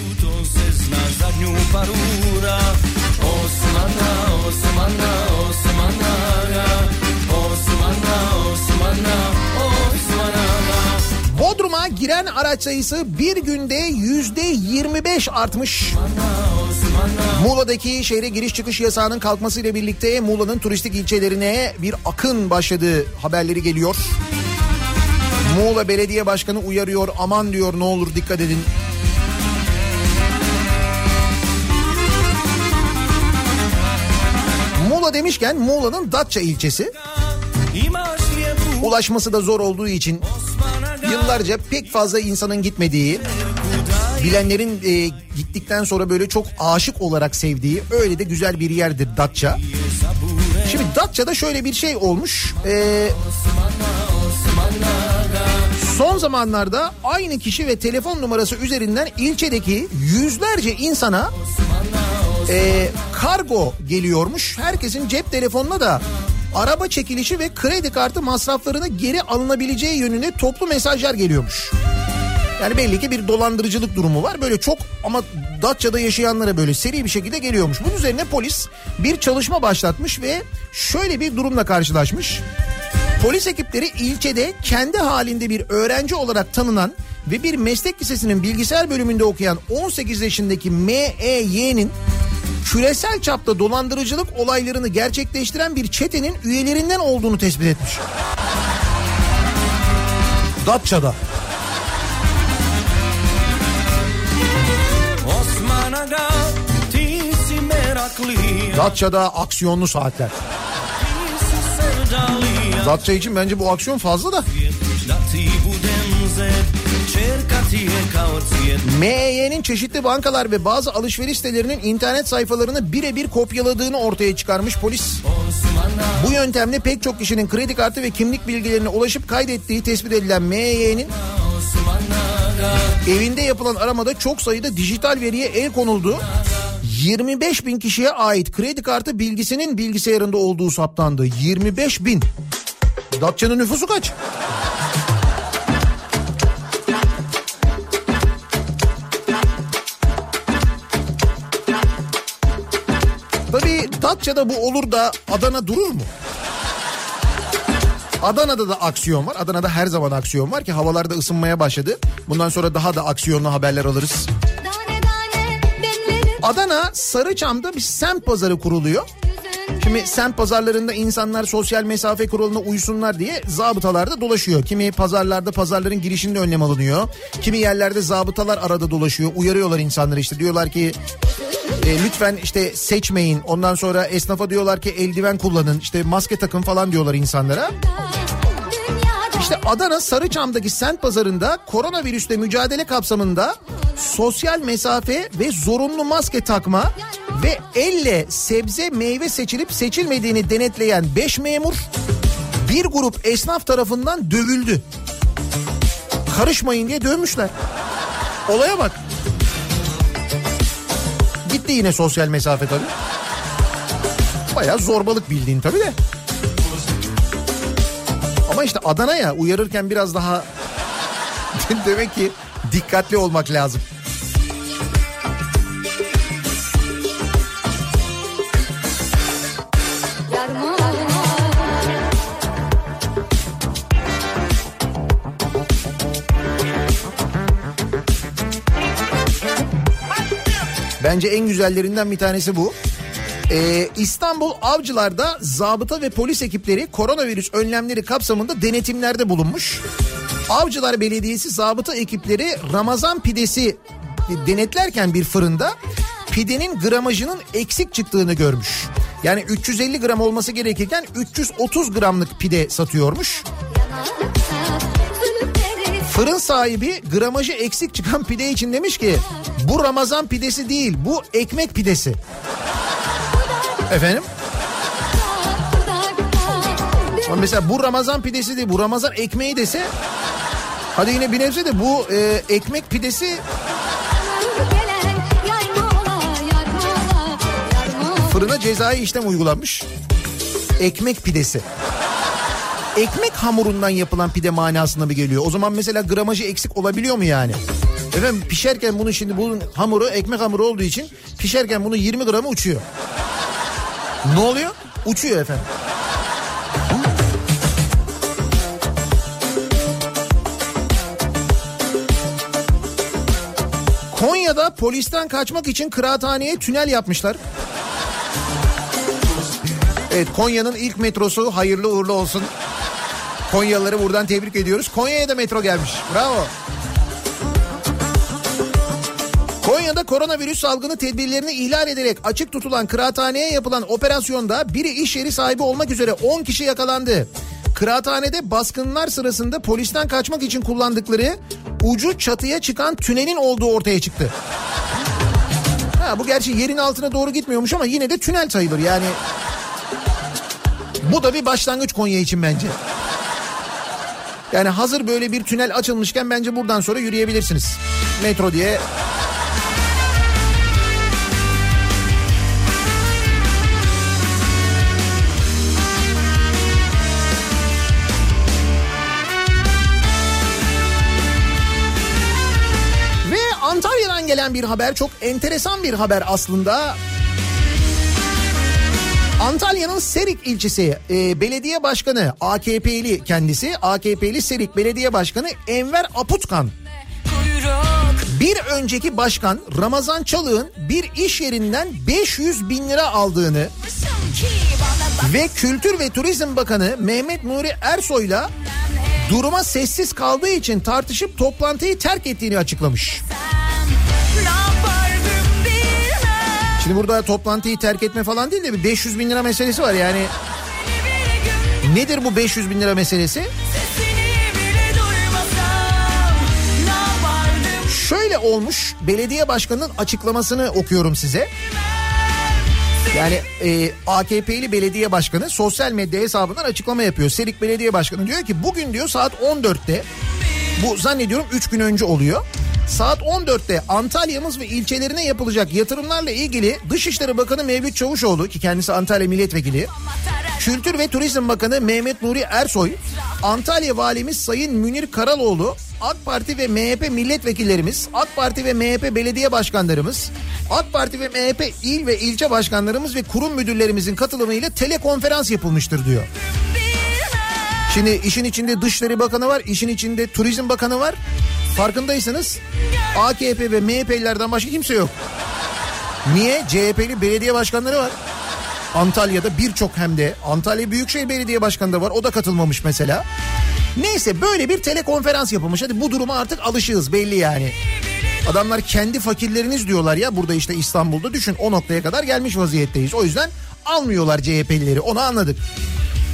Bodrum'a giren araç sayısı bir günde yüzde 25 artmış. Muğla'daki şehre giriş çıkış yasağının kalkmasıyla birlikte Muğla'nın turistik ilçelerine bir akın başladığı haberleri geliyor. Muğla Belediye Başkanı uyarıyor aman diyor ne olur dikkat edin. Muğla demişken Muğla'nın Datça ilçesi ulaşması da zor olduğu için yıllarca pek fazla insanın gitmediği bilenlerin e, gittikten sonra böyle çok aşık olarak sevdiği öyle de güzel bir yerdir Datça. Şimdi Datça'da şöyle bir şey olmuş. E, son zamanlarda aynı kişi ve telefon numarası üzerinden ilçedeki yüzlerce insana e, kargo geliyormuş. Herkesin cep telefonuna da araba çekilişi ve kredi kartı masraflarını geri alınabileceği yönünde toplu mesajlar geliyormuş. Yani belli ki bir dolandırıcılık durumu var. Böyle çok ama Datça'da yaşayanlara böyle seri bir şekilde geliyormuş. Bunun üzerine polis bir çalışma başlatmış ve şöyle bir durumla karşılaşmış. Polis ekipleri ilçede kendi halinde bir öğrenci olarak tanınan ve bir meslek lisesinin bilgisayar bölümünde okuyan 18 yaşındaki MEY'nin küresel çapta dolandırıcılık olaylarını gerçekleştiren bir çetenin üyelerinden olduğunu tespit etmiş. Datça'da. Datça'da aksiyonlu saatler. Datça için bence bu aksiyon fazla da. MEY'nin çeşitli bankalar ve bazı alışveriş sitelerinin internet sayfalarını birebir kopyaladığını ortaya çıkarmış polis. Bu yöntemle pek çok kişinin kredi kartı ve kimlik bilgilerine ulaşıp kaydettiği tespit edilen MEY'nin evinde yapılan aramada çok sayıda dijital veriye el konuldu. 25 bin kişiye ait kredi kartı bilgisinin bilgisayarında olduğu saptandı. 25 bin. Datça'nın nüfusu kaç? Tabii Datça'da bu olur da Adana durur mu? Adana'da da aksiyon var. Adana'da her zaman aksiyon var ki havalarda ısınmaya başladı. Bundan sonra daha da aksiyonlu haberler alırız. Adana Sarıçam'da bir semt pazarı kuruluyor. Şimdi semt pazarlarında insanlar sosyal mesafe kuralına uysunlar diye zabıtalarda dolaşıyor. Kimi pazarlarda pazarların girişinde önlem alınıyor. Kimi yerlerde zabıtalar arada dolaşıyor. Uyarıyorlar insanları işte diyorlar ki e, lütfen işte seçmeyin. Ondan sonra esnafa diyorlar ki eldiven kullanın. işte maske takın falan diyorlar insanlara. İşte Adana Sarıçam'daki sent pazarında koronavirüsle mücadele kapsamında sosyal mesafe ve zorunlu maske takma ve elle sebze meyve seçilip seçilmediğini denetleyen 5 memur bir grup esnaf tarafından dövüldü. Karışmayın diye dövmüşler. Olaya bak. Gitti yine sosyal mesafe tabii. Bayağı zorbalık bildiğin tabii de. Ama işte Adana'ya uyarırken biraz daha demek ki dikkatli olmak lazım. Bence en güzellerinden bir tanesi bu. Ee, İstanbul Avcılar'da zabıta ve polis ekipleri koronavirüs önlemleri kapsamında denetimlerde bulunmuş. Avcılar Belediyesi zabıta ekipleri Ramazan pidesi denetlerken bir fırında pidenin gramajının eksik çıktığını görmüş. Yani 350 gram olması gerekirken 330 gramlık pide satıyormuş. Fırın sahibi gramajı eksik çıkan pide için demiş ki bu Ramazan pidesi değil bu ekmek pidesi. Efendim? Ama mesela bu Ramazan pidesi değil bu Ramazan ekmeği dese hadi yine bir nebze de bu e, ekmek pidesi fırına cezai işlem uygulanmış. Ekmek pidesi. Ekmek hamurundan yapılan pide manasına mı geliyor? O zaman mesela gramajı eksik olabiliyor mu yani? Efendim pişerken bunu şimdi bunun hamuru ekmek hamuru olduğu için pişerken bunu 20 gramı uçuyor. Ne oluyor? Uçuyor efendim. Konya'da polisten kaçmak için kıraathaneye tünel yapmışlar. Evet Konya'nın ilk metrosu hayırlı uğurlu olsun. Konyalıları buradan tebrik ediyoruz. Konya'ya da metro gelmiş. Bravo. Konya'da koronavirüs salgını tedbirlerini ihlal ederek açık tutulan kıraathaneye yapılan operasyonda biri iş yeri sahibi olmak üzere 10 kişi yakalandı. Kıraathanede baskınlar sırasında polisten kaçmak için kullandıkları ucu çatıya çıkan tünelin olduğu ortaya çıktı. Ha, bu gerçi yerin altına doğru gitmiyormuş ama yine de tünel sayılır yani. Bu da bir başlangıç Konya için bence. Yani hazır böyle bir tünel açılmışken bence buradan sonra yürüyebilirsiniz. Metro diye gelen bir haber çok enteresan bir haber aslında. Antalya'nın Serik ilçesi e, belediye başkanı AKP'li kendisi AKP'li Serik belediye başkanı Enver Aputkan bir önceki başkan Ramazan Çalık'ın bir iş yerinden 500 bin lira aldığını ve Kültür ve Turizm Bakanı Mehmet Nuri Ersoy'la duruma sessiz kaldığı için tartışıp toplantıyı terk ettiğini açıklamış. Şimdi burada toplantıyı terk etme falan değil de bir 500 bin lira meselesi var yani. Nedir bu 500 bin lira meselesi? Şöyle olmuş belediye başkanının açıklamasını okuyorum size. Yani e, AKP'li belediye başkanı sosyal medya hesabından açıklama yapıyor. Serik Belediye Başkanı diyor ki bugün diyor saat 14'te bu zannediyorum 3 gün önce oluyor. Saat 14'te Antalya'mız ve ilçelerine yapılacak yatırımlarla ilgili Dışişleri Bakanı Mevlüt Çavuşoğlu ki kendisi Antalya Milletvekili, Kültür ve Turizm Bakanı Mehmet Nuri Ersoy, Antalya Valimiz Sayın Münir Karaloğlu, AK Parti ve MHP milletvekillerimiz, AK Parti ve MHP belediye başkanlarımız, AK Parti ve MHP il ve ilçe başkanlarımız ve kurum müdürlerimizin katılımıyla telekonferans yapılmıştır diyor. Şimdi işin içinde Dışişleri Bakanı var, işin içinde Turizm Bakanı var. Farkındaysanız AKP ve MHP'lilerden başka kimse yok. Niye? CHP'li belediye başkanları var. Antalya'da birçok hem de Antalya Büyükşehir Belediye Başkanı da var. O da katılmamış mesela. Neyse böyle bir telekonferans yapılmış. Hadi bu duruma artık alışığız belli yani. Adamlar kendi fakirleriniz diyorlar ya burada işte İstanbul'da düşün o noktaya kadar gelmiş vaziyetteyiz. O yüzden almıyorlar CHP'lileri onu anladık.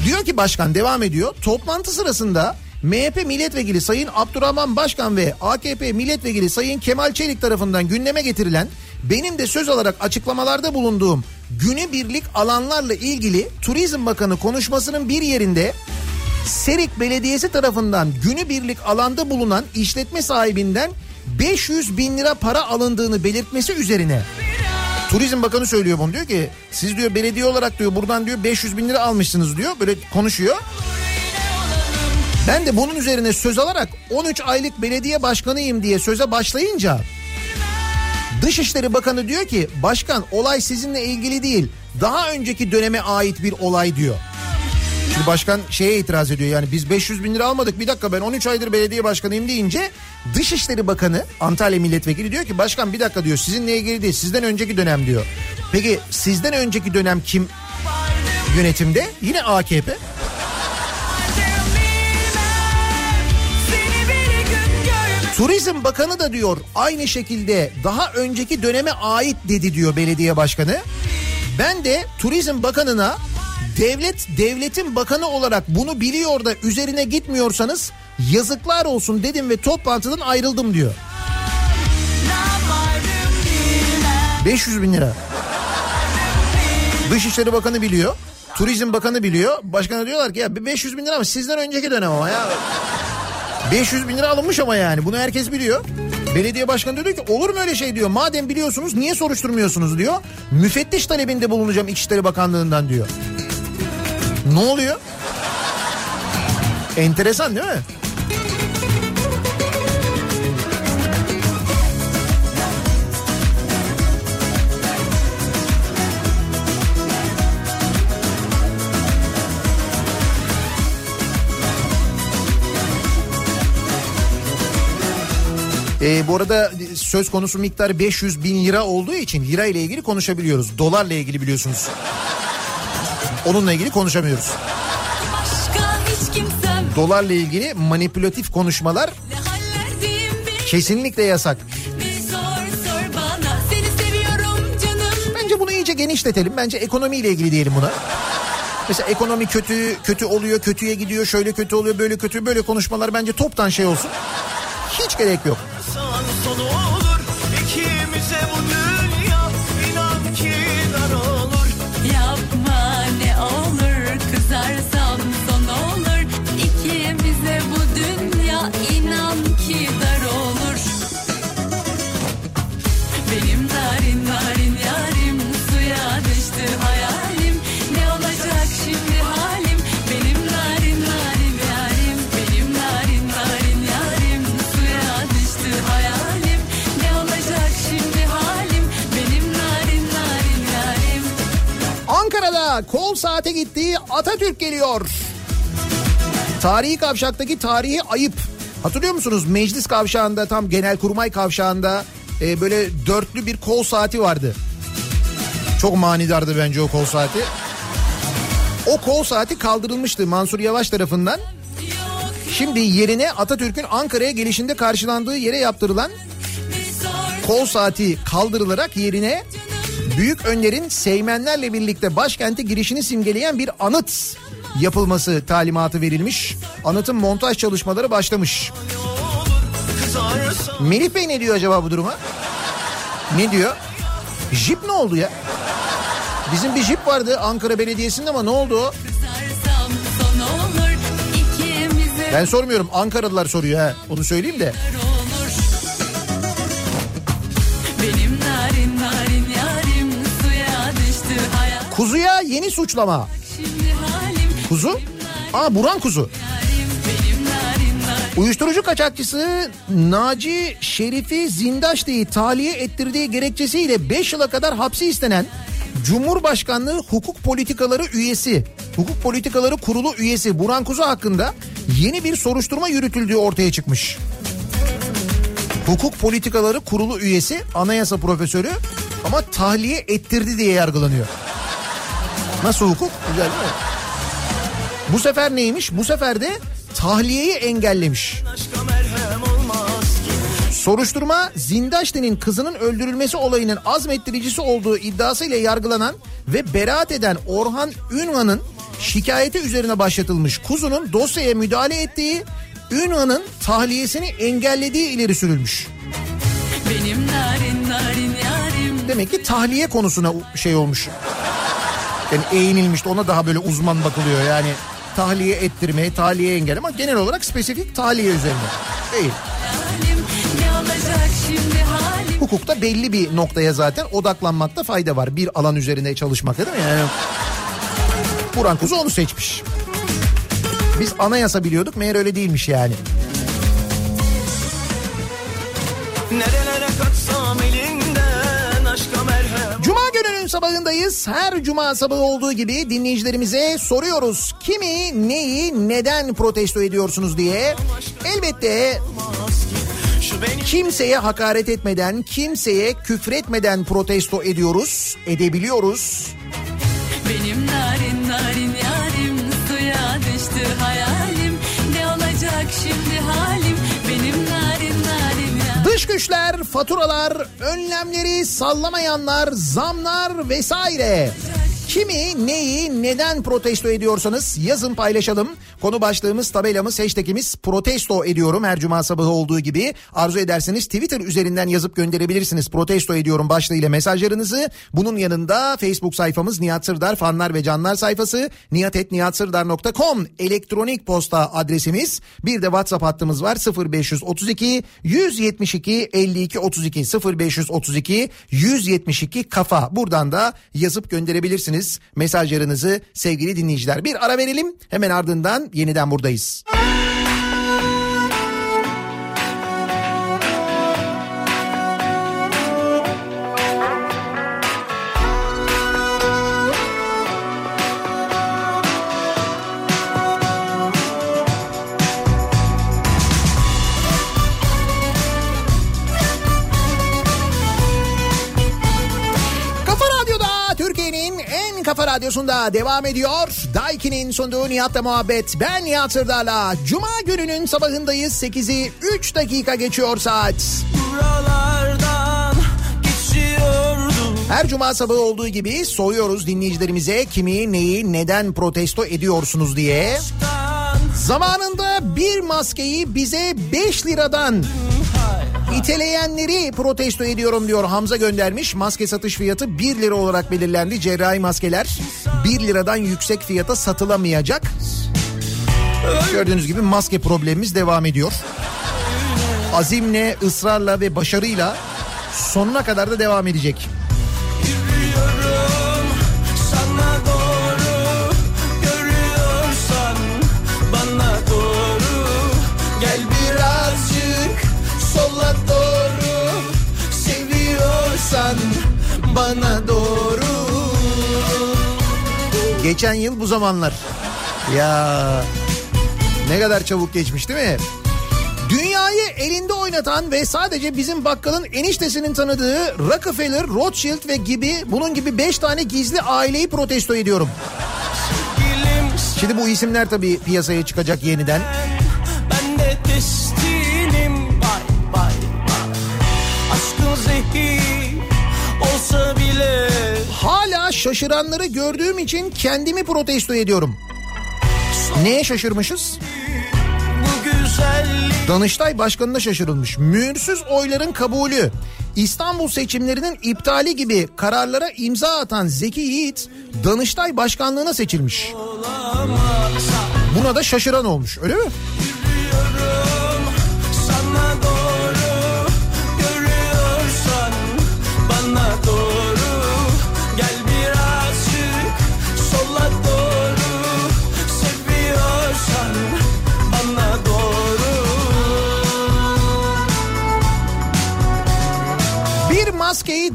Diyor ki başkan devam ediyor. Toplantı sırasında MHP milletvekili Sayın Abdurrahman Başkan ve AKP milletvekili Sayın Kemal Çelik tarafından gündeme getirilen benim de söz alarak açıklamalarda bulunduğum günübirlik alanlarla ilgili Turizm Bakanı konuşmasının bir yerinde Serik Belediyesi tarafından günübirlik alanda bulunan işletme sahibinden 500 bin lira para alındığını belirtmesi üzerine Turizm Bakanı söylüyor bunu diyor ki siz diyor belediye olarak diyor buradan diyor 500 bin lira almışsınız diyor böyle konuşuyor. Ben de bunun üzerine söz alarak 13 aylık belediye başkanıyım diye söze başlayınca Dışişleri Bakanı diyor ki başkan olay sizinle ilgili değil daha önceki döneme ait bir olay diyor. Şimdi başkan şeye itiraz ediyor yani biz 500 bin lira almadık bir dakika ben 13 aydır belediye başkanıyım deyince Dışişleri Bakanı Antalya Milletvekili diyor ki başkan bir dakika diyor sizinle ilgili değil sizden önceki dönem diyor. Peki sizden önceki dönem kim yönetimde? Yine AKP. Turizm Bakanı da diyor aynı şekilde daha önceki döneme ait dedi diyor belediye başkanı. Ben de Turizm Bakanı'na devlet devletin bakanı olarak bunu biliyor da üzerine gitmiyorsanız yazıklar olsun dedim ve toplantıdan ayrıldım diyor. 500 bin lira. Dışişleri Bakanı biliyor. Turizm Bakanı biliyor. Başkana diyorlar ki ya 500 bin lira ama sizden önceki dönem ama ya. 500 bin lira alınmış ama yani bunu herkes biliyor. Belediye başkanı diyor ki olur mu öyle şey diyor. Madem biliyorsunuz niye soruşturmuyorsunuz diyor. Müfettiş talebinde bulunacağım İçişleri Bakanlığı'ndan diyor. Ne oluyor? Enteresan değil mi? Ee, bu arada söz konusu miktarı 500 bin lira olduğu için lira ile ilgili konuşabiliyoruz. Dolarla ilgili biliyorsunuz. Onunla ilgili konuşamıyoruz. Dolarla ilgili manipülatif konuşmalar kesinlikle yasak. Bence bunu iyice genişletelim. Bence ekonomiyle ilgili diyelim buna. Mesela ekonomi kötü, kötü oluyor, kötüye gidiyor, şöyle kötü oluyor, böyle kötü, böyle konuşmalar bence toptan şey olsun. Hiç gerek yok. Sonu olur. İkimize bu Kol saate gittiği Atatürk geliyor. Tarihi kavşaktaki tarihi ayıp. Hatırlıyor musunuz? Meclis kavşağında tam genelkurmay kavşağında e, böyle dörtlü bir kol saati vardı. Çok manidardı bence o kol saati. O kol saati kaldırılmıştı Mansur Yavaş tarafından. Şimdi yerine Atatürk'ün Ankara'ya gelişinde karşılandığı yere yaptırılan kol saati kaldırılarak yerine Büyük Önder'in Seymenlerle birlikte başkente girişini simgeleyen bir anıt yapılması talimatı verilmiş. Anıtın montaj çalışmaları başlamış. Melih Bey ne diyor acaba bu duruma? Ne diyor? Jip ne oldu ya? Bizim bir jip vardı Ankara Belediyesi'nde ama ne oldu o? Ben sormuyorum Ankaralılar soruyor ha. Onu söyleyeyim de. Kuzuya yeni suçlama. Kuzu? Aa Buran kuzu. Uyuşturucu kaçakçısı Naci Şerif'i Zindaşlı'yı tahliye ettirdiği gerekçesiyle 5 yıla kadar hapsi istenen Cumhurbaşkanlığı Hukuk Politikaları üyesi, Hukuk Politikaları Kurulu üyesi Buran Kuzu hakkında yeni bir soruşturma yürütüldüğü ortaya çıkmış. Hukuk Politikaları Kurulu üyesi, anayasa profesörü ama tahliye ettirdi diye yargılanıyor. Nasıl hukuk? Güzel değil mi? Bu sefer neymiş? Bu sefer de tahliyeyi engellemiş. Soruşturma Zindaşti'nin kızının öldürülmesi olayının azmettiricisi olduğu iddiasıyla yargılanan ve beraat eden Orhan Ünvan'ın şikayeti üzerine başlatılmış. Kuzunun dosyaya müdahale ettiği, Ünvan'ın tahliyesini engellediği ileri sürülmüş. Benim narin narin yarim Demek ki tahliye konusuna şey olmuş. Yani eğinilmiş de ona daha böyle uzman bakılıyor yani. tahliye ettirme, tahliye engel ama genel olarak spesifik tahliye üzerine değil. Hukukta belli bir noktaya zaten odaklanmakta fayda var. Bir alan üzerinde çalışmakta değil mi? Yani Buran Kuzu onu seçmiş. Biz anayasa biliyorduk meğer öyle değilmiş yani. Nerelere sabahındayız. Her cuma sabahı olduğu gibi dinleyicilerimize soruyoruz. Kimi, neyi, neden protesto ediyorsunuz diye. Elbette kimseye hakaret etmeden, kimseye küfretmeden protesto ediyoruz, edebiliyoruz. Benim narin narin güçler, faturalar, önlemleri sallamayanlar, zamlar vesaire. Kimi, neyi, neden protesto ediyorsanız yazın paylaşalım. Konu başlığımız, tabelamız, hashtagimiz protesto ediyorum her cuma sabahı olduğu gibi. Arzu ederseniz Twitter üzerinden yazıp gönderebilirsiniz. Protesto ediyorum başlığıyla mesajlarınızı. Bunun yanında Facebook sayfamız Nihat Sırdar fanlar ve canlar sayfası nihatetnihatsırdar.com elektronik posta adresimiz. Bir de WhatsApp hattımız var 0532 172 52 32 0532 172 kafa. Buradan da yazıp gönderebilirsiniz mesajlarınızı sevgili dinleyiciler. Bir ara verelim hemen ardından yeniden buradayız. Radyosunda devam ediyor. Daiki'nin sunduğu Nihat'la muhabbet. Ben Nihat Sırdar'la. Cuma gününün sabahındayız. 8'i 3 dakika geçiyor saat. buralardan geçiyordum Her cuma sabahı olduğu gibi soruyoruz dinleyicilerimize kimi, neyi, neden protesto ediyorsunuz diye. Zamanında bir maskeyi bize 5 liradan İteleyenleri protesto ediyorum diyor Hamza göndermiş. Maske satış fiyatı 1 lira olarak belirlendi. Cerrahi maskeler 1 liradan yüksek fiyata satılamayacak. Gördüğünüz gibi maske problemimiz devam ediyor. Azimle, ısrarla ve başarıyla sonuna kadar da devam edecek. Seviyorsan bana doğru Geçen yıl bu zamanlar. Ya ne kadar çabuk geçmiş değil mi? Dünyayı elinde oynatan ve sadece bizim bakkalın eniştesinin tanıdığı Rockefeller, Rothschild ve gibi bunun gibi 5 tane gizli aileyi protesto ediyorum. Şimdi bu isimler tabii piyasaya çıkacak yeniden. ben de testinim Bay bay bay Aşkın zehir Şaşıranları gördüğüm için kendimi protesto ediyorum. Neye şaşırmışız? Danıştay Başkanı'na şaşırılmış. Mühürsüz oyların kabulü, İstanbul seçimlerinin iptali gibi kararlara imza atan Zeki Yiğit Danıştay Başkanlığı'na seçilmiş. Buna da şaşıran olmuş öyle mi? Yürüyorum sana doğru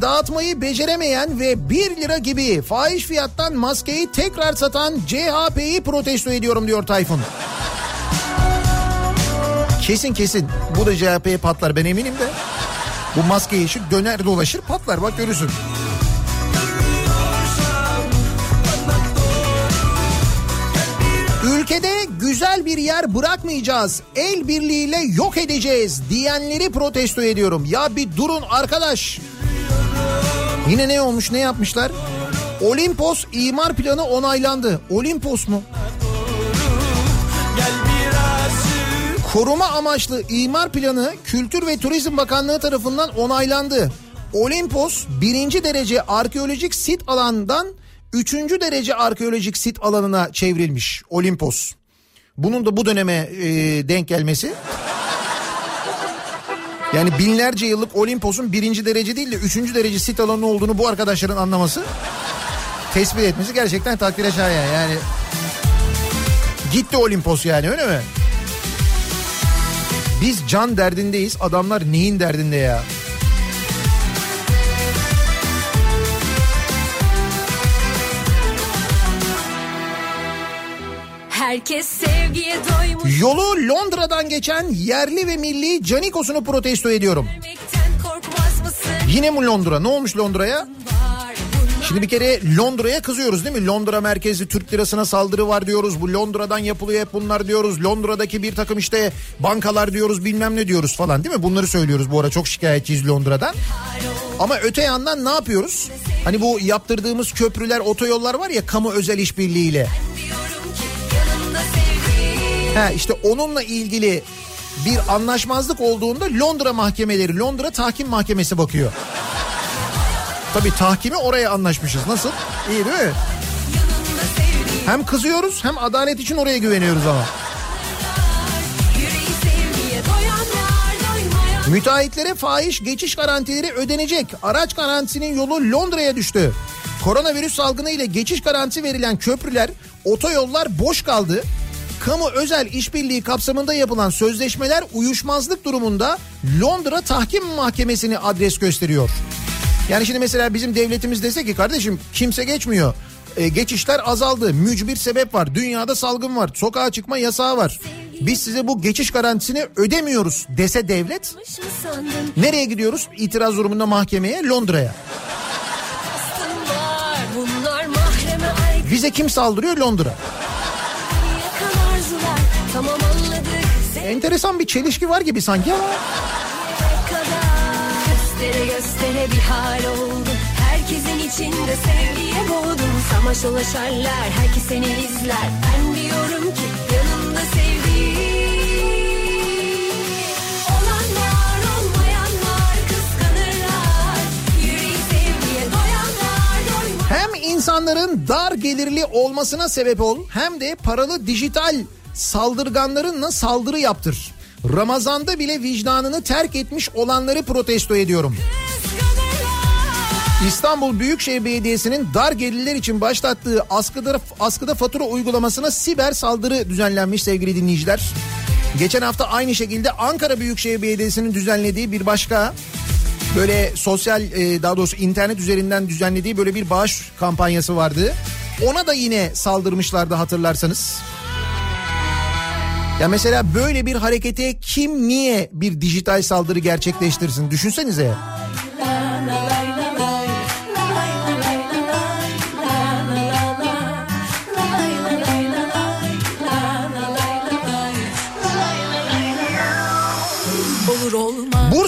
dağıtmayı beceremeyen ve 1 lira gibi fahiş fiyattan maskeyi tekrar satan CHP'yi protesto ediyorum diyor Tayfun. Kesin kesin bu da CHP'ye patlar ben eminim de. Bu maske işi döner dolaşır patlar bak görürsün. Ülkede güzel bir yer bırakmayacağız. El birliğiyle yok edeceğiz diyenleri protesto ediyorum. Ya bir durun arkadaş. Yine ne olmuş ne yapmışlar? Olimpos imar planı onaylandı. Olimpos mu? Koruma amaçlı imar planı Kültür ve Turizm Bakanlığı tarafından onaylandı. Olimpos birinci derece arkeolojik sit alandan üçüncü derece arkeolojik sit alanına çevrilmiş Olimpos. Bunun da bu döneme e, denk gelmesi. Yani binlerce yıllık Olimpos'un birinci derece değil de üçüncü derece sit alanı olduğunu bu arkadaşların anlaması, tespit etmesi gerçekten takdire şayan yani. Gitti Olimpos yani öyle mi? Biz can derdindeyiz adamlar neyin derdinde ya? Herkes sevgiye doymuş Yolu Londra'dan geçen yerli ve milli Canikos'unu protesto ediyorum. Yine mi Londra? Ne olmuş Londra'ya? Şimdi bir kere Londra'ya kızıyoruz değil mi? Londra merkezli Türk lirasına saldırı var diyoruz. Bu Londra'dan yapılıyor hep bunlar diyoruz. Londra'daki bir takım işte bankalar diyoruz bilmem ne diyoruz falan değil mi? Bunları söylüyoruz bu ara çok şikayetçiyiz Londra'dan. Ama öte yandan ne yapıyoruz? Hani bu yaptırdığımız köprüler, otoyollar var ya kamu özel işbirliğiyle. Ha işte onunla ilgili bir anlaşmazlık olduğunda Londra mahkemeleri, Londra tahkim mahkemesi bakıyor. Tabii tahkimi oraya anlaşmışız. Nasıl? İyi değil mi? Hem kızıyoruz hem adalet için oraya güveniyoruz ama. Müteahhitlere fahiş geçiş garantileri ödenecek. Araç garantisinin yolu Londra'ya düştü. Koronavirüs salgını ile geçiş garantisi verilen köprüler, otoyollar boş kaldı. Kamu özel işbirliği kapsamında yapılan sözleşmeler uyuşmazlık durumunda Londra Tahkim Mahkemesi'ni adres gösteriyor. Yani şimdi mesela bizim devletimiz dese ki kardeşim kimse geçmiyor. E, geçişler azaldı. Mücbir sebep var. Dünyada salgın var. Sokağa çıkma yasağı var. Biz size bu geçiş garantisini ödemiyoruz dese devlet. Nereye gidiyoruz? İtiraz durumunda mahkemeye Londra'ya. Bize kim saldırıyor? Londra. Tamam anladık. Enteresan bir çelişki var gibi sanki ama. Göstere göstere bir hal oldu. Herkesin içinde sevgiye boğdum. Samaş ulaşarlar herkes seni izler. Ben diyorum ki yanımda sevdiğim insanların dar gelirli olmasına sebep ol hem de paralı dijital saldırganlarınla saldırı yaptır. Ramazanda bile vicdanını terk etmiş olanları protesto ediyorum. İstanbul Büyükşehir Belediyesi'nin dar gelirler için başlattığı askıda, askıda fatura uygulamasına siber saldırı düzenlenmiş sevgili dinleyiciler. Geçen hafta aynı şekilde Ankara Büyükşehir Belediyesi'nin düzenlediği bir başka böyle sosyal e, daha doğrusu internet üzerinden düzenlediği böyle bir bağış kampanyası vardı. Ona da yine saldırmışlardı hatırlarsanız. Ya mesela böyle bir harekete kim niye bir dijital saldırı gerçekleştirsin düşünsenize. Olur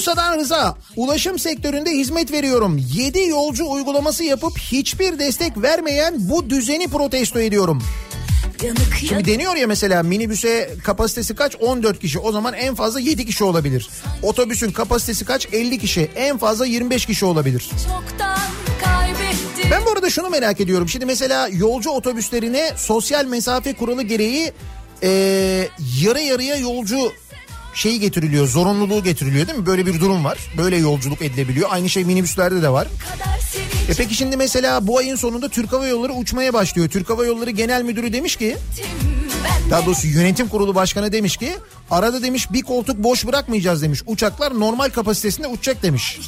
Bursa'dan Rıza, ulaşım sektöründe hizmet veriyorum. 7 yolcu uygulaması yapıp hiçbir destek vermeyen bu düzeni protesto ediyorum. Şimdi deniyor ya mesela minibüse kapasitesi kaç? 14 kişi. O zaman en fazla 7 kişi olabilir. Otobüsün kapasitesi kaç? 50 kişi. En fazla 25 kişi olabilir. Ben bu arada şunu merak ediyorum. Şimdi mesela yolcu otobüslerine sosyal mesafe kuralı gereği e, yarı yarıya yolcu şeyi getiriliyor. Zorunluluğu getiriliyor değil mi? Böyle bir durum var. Böyle yolculuk edilebiliyor. Aynı şey minibüslerde de var. E peki şimdi mesela bu ayın sonunda Türk Hava Yolları uçmaya başlıyor. Türk Hava Yolları Genel Müdürü demiş ki daha doğrusu yönetim kurulu başkanı demiş ki arada demiş bir koltuk boş bırakmayacağız demiş. Uçaklar normal kapasitesinde uçacak demiş.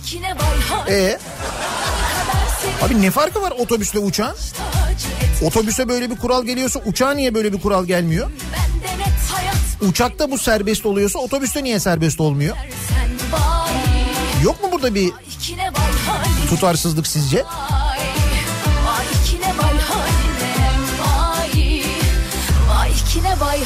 E abi ne farkı var otobüsle uçağın? Otobüse böyle bir kural geliyorsa uçağa niye böyle bir kural gelmiyor? Uçakta bu serbest oluyorsa otobüste niye serbest olmuyor? vay Yok mu burada bir tutarsızlık sizce? Vay, vay vay haline Vay, vay ikine vay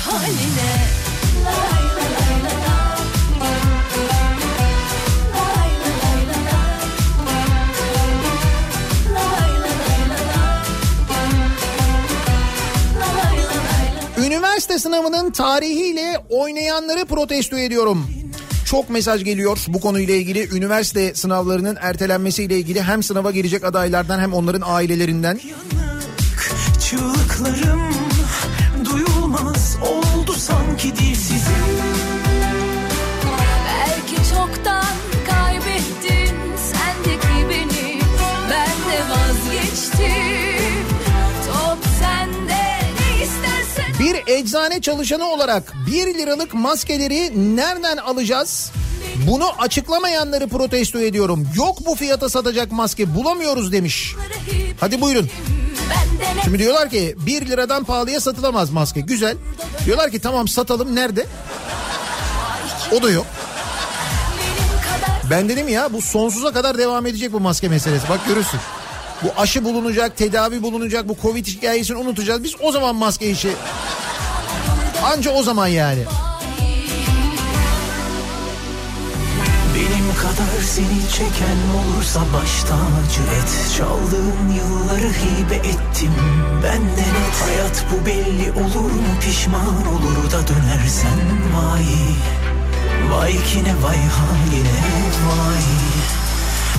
Üniversite sınavının tarihiyle oynayanları protesto ediyorum. Çok mesaj geliyor bu konuyla ilgili. Üniversite sınavlarının ertelenmesiyle ilgili hem sınava girecek adaylardan hem onların ailelerinden. Duyulmaz oldu sanki dilsizim eczane çalışanı olarak 1 liralık maskeleri nereden alacağız? Bunu açıklamayanları protesto ediyorum. Yok bu fiyata satacak maske bulamıyoruz demiş. Hadi buyurun. Şimdi diyorlar ki 1 liradan pahalıya satılamaz maske. Güzel. Diyorlar ki tamam satalım nerede? O da yok. Ben dedim ya bu sonsuza kadar devam edecek bu maske meselesi. Bak görürsün. Bu aşı bulunacak, tedavi bulunacak, bu Covid hikayesini unutacağız. Biz o zaman maske işi... Anca o zaman yani. Benim kadar seni çeken olursa baş tacı et. Çaldığın yılları hibe ettim benden et Hayat bu belli olur mu? Pişman olur da dönersen vay. Vay kine vay haline vay.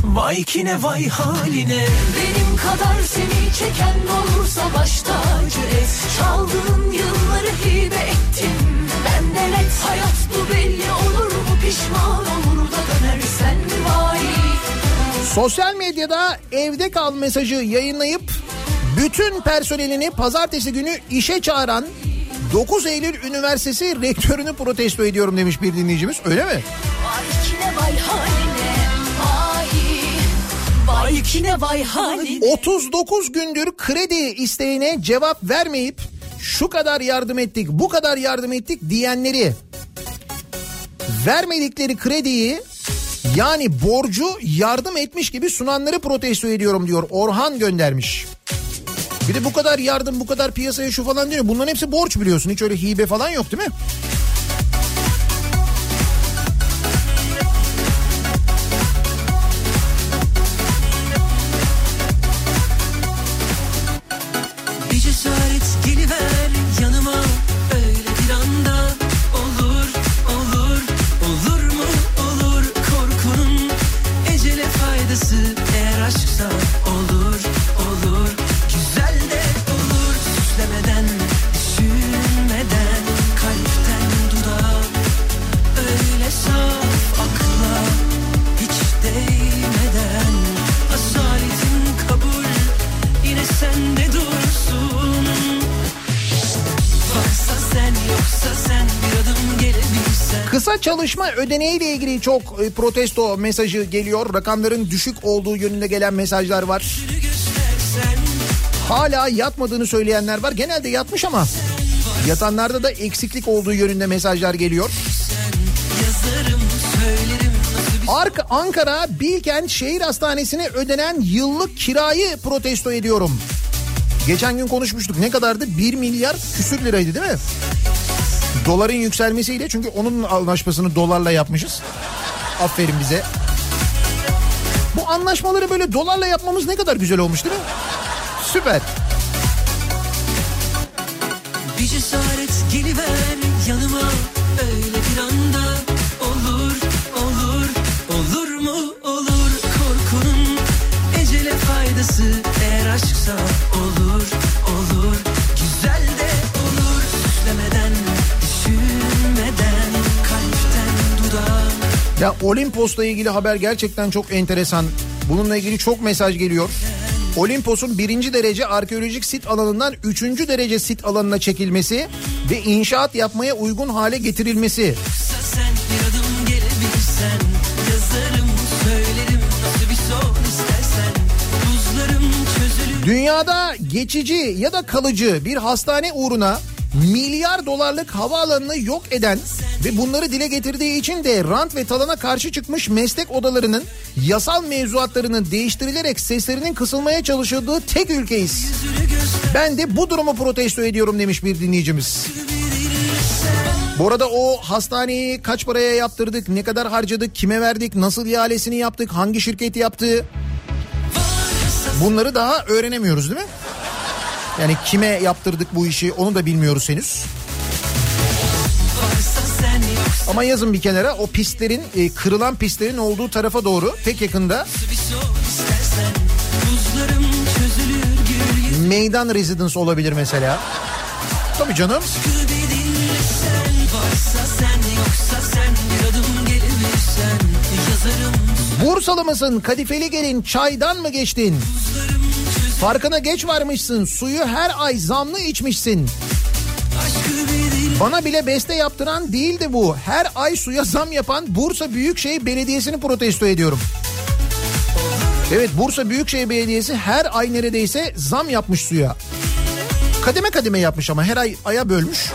Vay kine vay haline. Benim kadar seni çeken olursa baş tacı et. Çaldığın yılları hibe ettim. Benden et hayat bu belli olur mu? Pişman olur da dönersen vay? Sosyal medyada evde kal mesajı yayınlayıp bütün personelini pazartesi günü işe çağıran 9 Eylül Üniversitesi rektörünü protesto ediyorum demiş bir dinleyicimiz. Öyle mi? Vay haline. Vay. Vay kine vay haline. 39 gündür kredi isteğine cevap vermeyip şu kadar yardım ettik, bu kadar yardım ettik diyenleri vermedikleri krediyi yani borcu yardım etmiş gibi sunanları protesto ediyorum diyor. Orhan göndermiş. Bir de bu kadar yardım, bu kadar piyasaya şu falan diyor. Bunların hepsi borç biliyorsun. Hiç öyle hibe falan yok değil mi? Ödeneğiyle ilgili çok e, protesto mesajı geliyor. Rakamların düşük olduğu yönünde gelen mesajlar var. Hala yatmadığını söyleyenler var. Genelde yatmış ama yatanlarda da eksiklik olduğu yönünde mesajlar geliyor. Ark Ankara Bilkent Şehir Hastanesi'ne ödenen yıllık kirayı protesto ediyorum. Geçen gün konuşmuştuk. Ne kadardı? 1 milyar küsür liraydı değil mi? Doların yükselmesiyle çünkü onun anlaşmasını dolarla yapmışız. Aferin bize. Bu anlaşmaları böyle dolarla yapmamız ne kadar güzel olmuş değil mi? Süper. Bir cesaret geliver yanıma öyle bir anda olur olur olur mu olur korkunun ecele faydası eğer aşksa Ya Olimpos'la ilgili haber gerçekten çok enteresan. Bununla ilgili çok mesaj geliyor. Olimpos'un birinci derece arkeolojik sit alanından üçüncü derece sit alanına çekilmesi ve inşaat yapmaya uygun hale getirilmesi. Dünyada geçici ya da kalıcı bir hastane uğruna milyar dolarlık havaalanını yok eden ve bunları dile getirdiği için de rant ve talana karşı çıkmış meslek odalarının yasal mevzuatlarının değiştirilerek seslerinin kısılmaya çalışıldığı tek ülkeyiz. Ben de bu durumu protesto ediyorum demiş bir dinleyicimiz. Bu arada o hastaneyi kaç paraya yaptırdık, ne kadar harcadık, kime verdik, nasıl ihalesini yaptık, hangi şirket yaptı? Bunları daha öğrenemiyoruz değil mi? Yani kime yaptırdık bu işi onu da bilmiyoruz henüz. Ama yazın bir kenara o pistlerin e, kırılan pistlerin olduğu tarafa doğru pek yakında buzlarım Meydan residence olabilir mesela. Tabii canım. Bursalı mısın? Kadifeli gelin çaydan mı geçtin? Farkına geç varmışsın. Suyu her ay zamlı içmişsin. Bana bile beste yaptıran değildi bu. Her ay suya zam yapan Bursa Büyükşehir Belediyesi'ni protesto ediyorum. Evet Bursa Büyükşehir Belediyesi her ay neredeyse zam yapmış suya. Kademe kademe yapmış ama her ay aya bölmüş.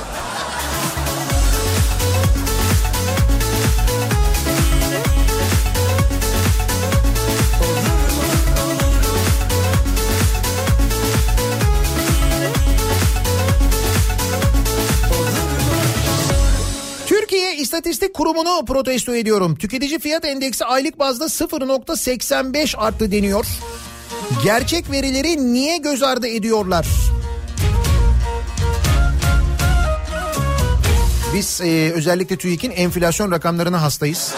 İstatistik Kurumu'nu protesto ediyorum. Tüketici fiyat endeksi aylık bazda 0.85 arttı deniyor. Gerçek verileri niye göz ardı ediyorlar? Biz e, özellikle TÜİK'in enflasyon rakamlarına hastayız.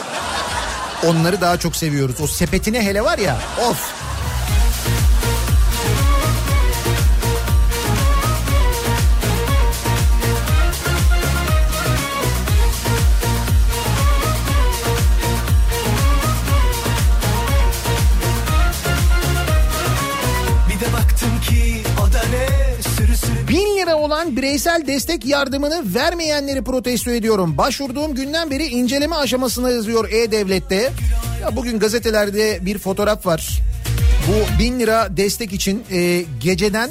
Onları daha çok seviyoruz. O sepetine hele var ya of. Olan bireysel destek yardımını vermeyenleri protesto ediyorum. Başvurduğum günden beri inceleme aşamasında yazıyor E-Devlet'te. Ya bugün gazetelerde bir fotoğraf var. Bu bin lira destek için e, geceden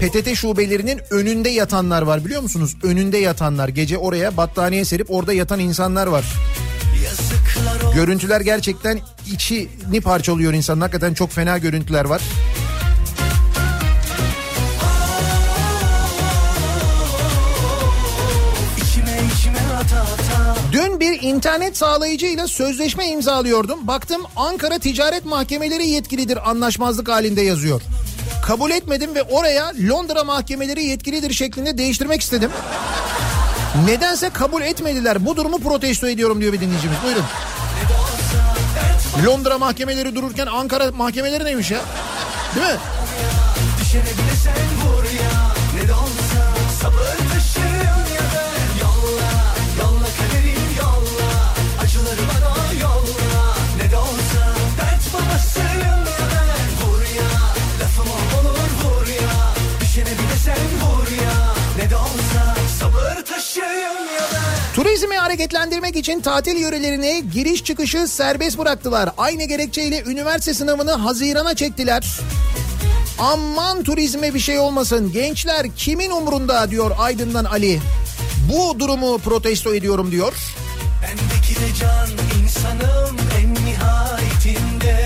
PTT şubelerinin önünde yatanlar var biliyor musunuz? Önünde yatanlar gece oraya battaniye serip orada yatan insanlar var. Görüntüler gerçekten içini parçalıyor insanın. Hakikaten çok fena görüntüler var. Bir internet sağlayıcıyla sözleşme imzalıyordum. Baktım Ankara Ticaret Mahkemeleri yetkilidir anlaşmazlık halinde yazıyor. Kabul etmedim ve oraya Londra mahkemeleri yetkilidir şeklinde değiştirmek istedim. Nedense kabul etmediler. Bu durumu protesto ediyorum diyor bir dinleyicimiz. Buyurun. Londra mahkemeleri dururken Ankara mahkemeleri neymiş ya? Değil mi? düşene bile Turizmi hareketlendirmek için tatil yörelerine giriş çıkışı serbest bıraktılar. Aynı gerekçeyle üniversite sınavını Haziran'a çektiler. Aman turizme bir şey olmasın. Gençler kimin umurunda diyor Aydın'dan Ali. Bu durumu protesto ediyorum diyor. Bendeki de can insanım en nihayetinde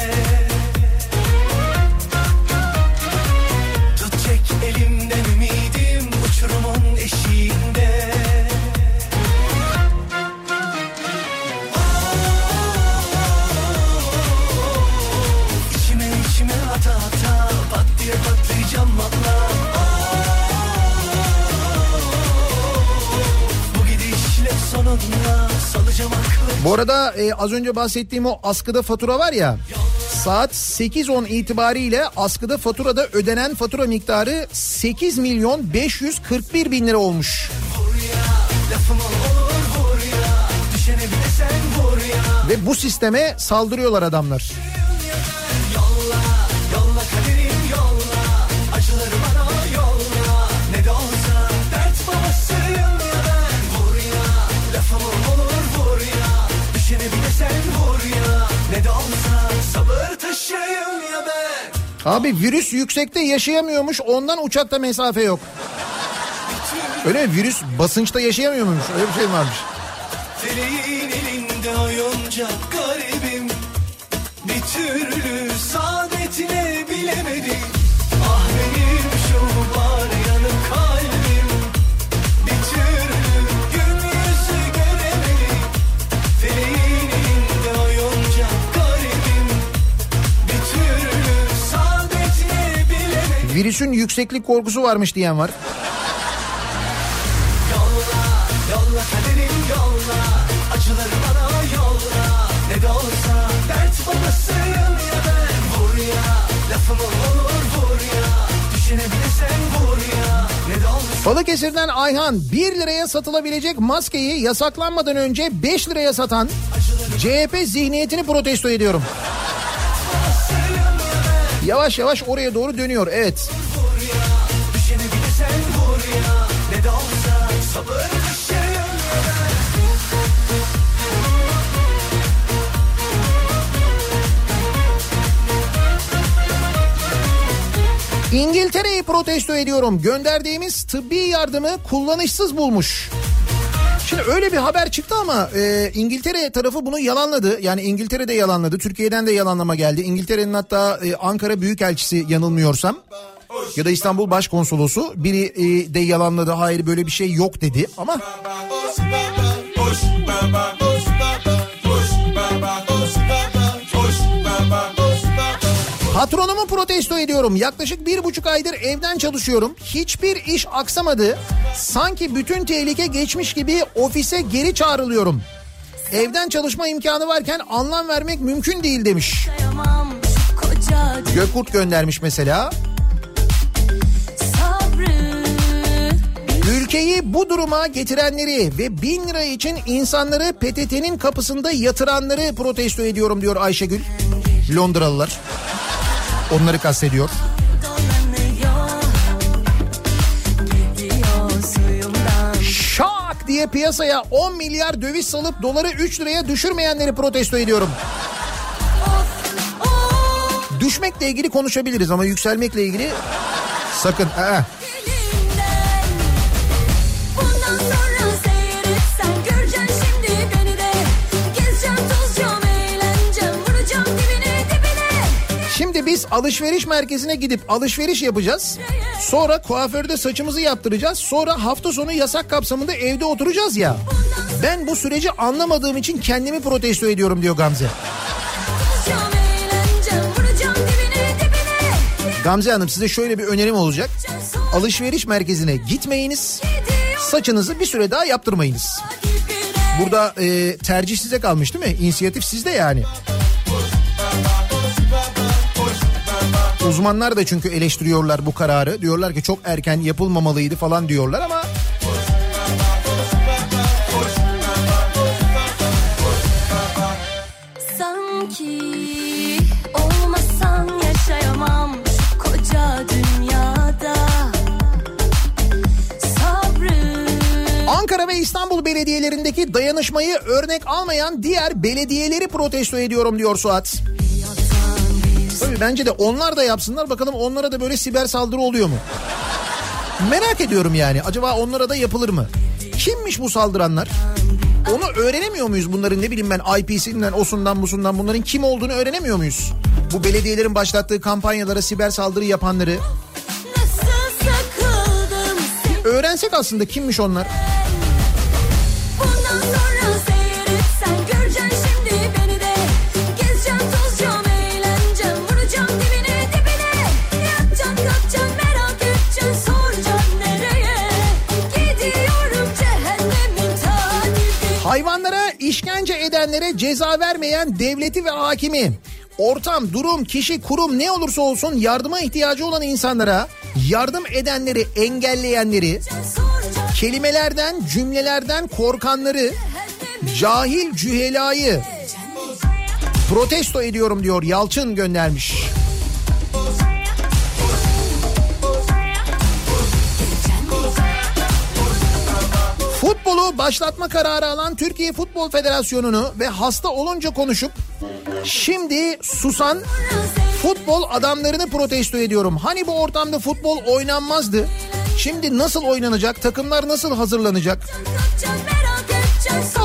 Bu arada e, az önce bahsettiğim o askıda fatura var ya. Saat 8.10 itibariyle askıda faturada ödenen fatura miktarı 8 milyon 541 bin lira olmuş. Ve bu sisteme saldırıyorlar adamlar. Abi virüs yüksekte yaşayamıyormuş ondan uçakta mesafe yok. Öyle mi? Virüs basınçta yaşayamıyor muymuş? Öyle bir şey varmış? Feleğin elinde oyuncak Virüsün yükseklik korkusu varmış diyen var. Balıkesir'den Ayhan 1 liraya satılabilecek maskeyi yasaklanmadan önce 5 liraya satan CHP zihniyetini protesto ediyorum. Yavaş yavaş oraya doğru dönüyor evet. İngiltere'yi protesto ediyorum. Gönderdiğimiz tıbbi yardımı kullanışsız bulmuş. Şimdi öyle bir haber çıktı ama e, İngiltere tarafı bunu yalanladı. Yani İngiltere de yalanladı. Türkiye'den de yalanlama geldi. İngiltere'nin hatta e, Ankara Büyükelçisi yanılmıyorsam ya da İstanbul Başkonsolosu biri e, de yalanladı. Hayır böyle bir şey yok dedi ama Patronumu protesto ediyorum. Yaklaşık bir buçuk aydır evden çalışıyorum. Hiçbir iş aksamadı. Sanki bütün tehlike geçmiş gibi ofise geri çağrılıyorum. Evden çalışma imkanı varken anlam vermek mümkün değil demiş. Gökkurt göndermiş mesela. Ülkeyi bu duruma getirenleri ve bin lira için insanları PTT'nin kapısında yatıranları protesto ediyorum diyor Ayşegül. Londralılar. Onları kastediyor. Şak diye piyasaya 10 milyar döviz salıp doları 3 liraya düşürmeyenleri protesto ediyorum. Düşmekle ilgili konuşabiliriz ama yükselmekle ilgili sakın. Aa. Biz alışveriş merkezine gidip alışveriş yapacağız. Sonra kuaförde saçımızı yaptıracağız. Sonra hafta sonu yasak kapsamında evde oturacağız ya. Ben bu süreci anlamadığım için kendimi protesto ediyorum diyor Gamze. Gamze Hanım size şöyle bir önerim olacak. Alışveriş merkezine gitmeyiniz. Saçınızı bir süre daha yaptırmayınız. Burada e, tercih size kalmış değil mi? İnisiyatif sizde yani. Uzmanlar da çünkü eleştiriyorlar bu kararı. Diyorlar ki çok erken yapılmamalıydı falan diyorlar ama Ankara ve İstanbul belediyelerindeki dayanışmayı örnek almayan diğer belediyeleri protesto ediyorum diyor Suat. Tabii bence de onlar da yapsınlar bakalım onlara da böyle siber saldırı oluyor mu? Merak ediyorum yani acaba onlara da yapılır mı? Kimmiş bu saldıranlar? Onu öğrenemiyor muyuz bunların ne bileyim ben IP'sinden, osundan, busundan bunların kim olduğunu öğrenemiyor muyuz? Bu belediyelerin başlattığı kampanyalara siber saldırı yapanları öğrensek aslında kimmiş onlar? Edenlere ceza vermeyen devleti ve hakimi ortam, durum, kişi, kurum ne olursa olsun yardıma ihtiyacı olan insanlara yardım edenleri, engelleyenleri, kelimelerden, cümlelerden korkanları, cahil cühelayı protesto ediyorum diyor Yalçın göndermiş. Futbolu başlatma kararı alan Türkiye Futbol Federasyonu'nu ve hasta olunca konuşup şimdi susan futbol adamlarını protesto ediyorum. Hani bu ortamda futbol oynanmazdı? Şimdi nasıl oynanacak? Takımlar nasıl hazırlanacak?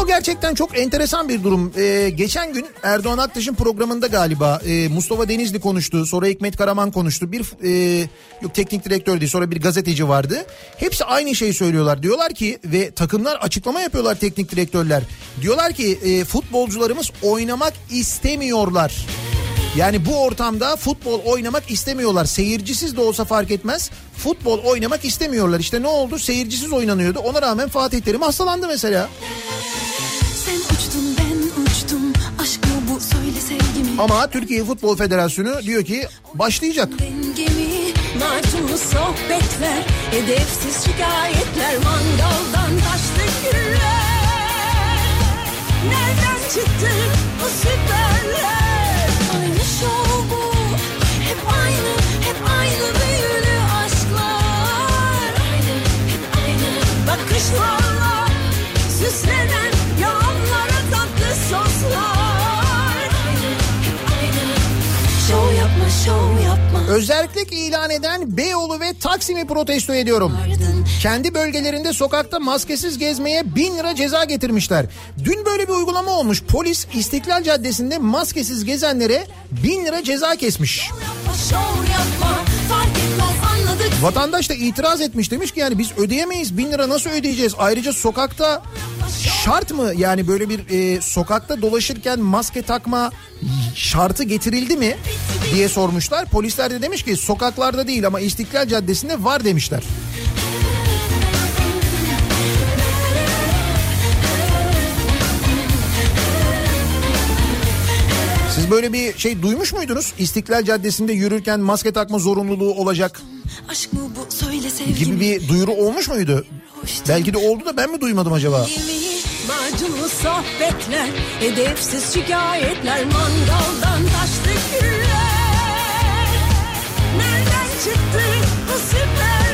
O gerçekten çok enteresan bir durum. Ee, geçen gün Erdoğan Aktaş'ın programında galiba e, Mustafa Denizli konuştu. Sonra Hikmet Karaman konuştu. Bir e, yok teknik direktör değil sonra bir gazeteci vardı. Hepsi aynı şeyi söylüyorlar. Diyorlar ki ve takımlar açıklama yapıyorlar teknik direktörler. Diyorlar ki e, futbolcularımız oynamak istemiyorlar. Yani bu ortamda futbol oynamak istemiyorlar. Seyircisiz de olsa fark etmez. Futbol oynamak istemiyorlar. İşte ne oldu? Seyircisiz oynanıyordu. Ona rağmen Fatih Terim hastalandı mesela. Sen uçtun ben uçtum Aşk mı bu söyle sevgimi Ama Türkiye Futbol Federasyonu diyor ki başlayacak. Dengemi macunlu sohbetler Edepsiz şikayetler Mangaldan taştı güller Nereden çıktı bu süperler Özellik ilan eden Beyoğlu ve Taksim'i protesto ediyorum. Kendi bölgelerinde sokakta maskesiz gezmeye bin lira ceza getirmişler. Dün böyle bir uygulama olmuş. Polis İstiklal Caddesi'nde maskesiz gezenlere bin lira ceza kesmiş. yapma, şov yapma etmez anladık Vatandaş da itiraz etmiş demiş ki yani biz ödeyemeyiz bin lira nasıl ödeyeceğiz? Ayrıca sokakta şart mı yani böyle bir e, sokakta dolaşırken maske takma şartı getirildi mi diye sormuşlar. Polisler de demiş ki sokaklarda değil ama İstiklal Caddesi'nde var demişler. Siz böyle bir şey duymuş muydunuz? İstiklal Caddesi'nde yürürken maske takma zorunluluğu olacak Aşk mı bu söyle sevgim gibi bir duyuru olmuş muydu? Belki de oldu da ben mi duymadım acaba? Macunlu sohbetler Edepsiz şikayetler Mangaldan taştı güller Nereden çıktı bu süperler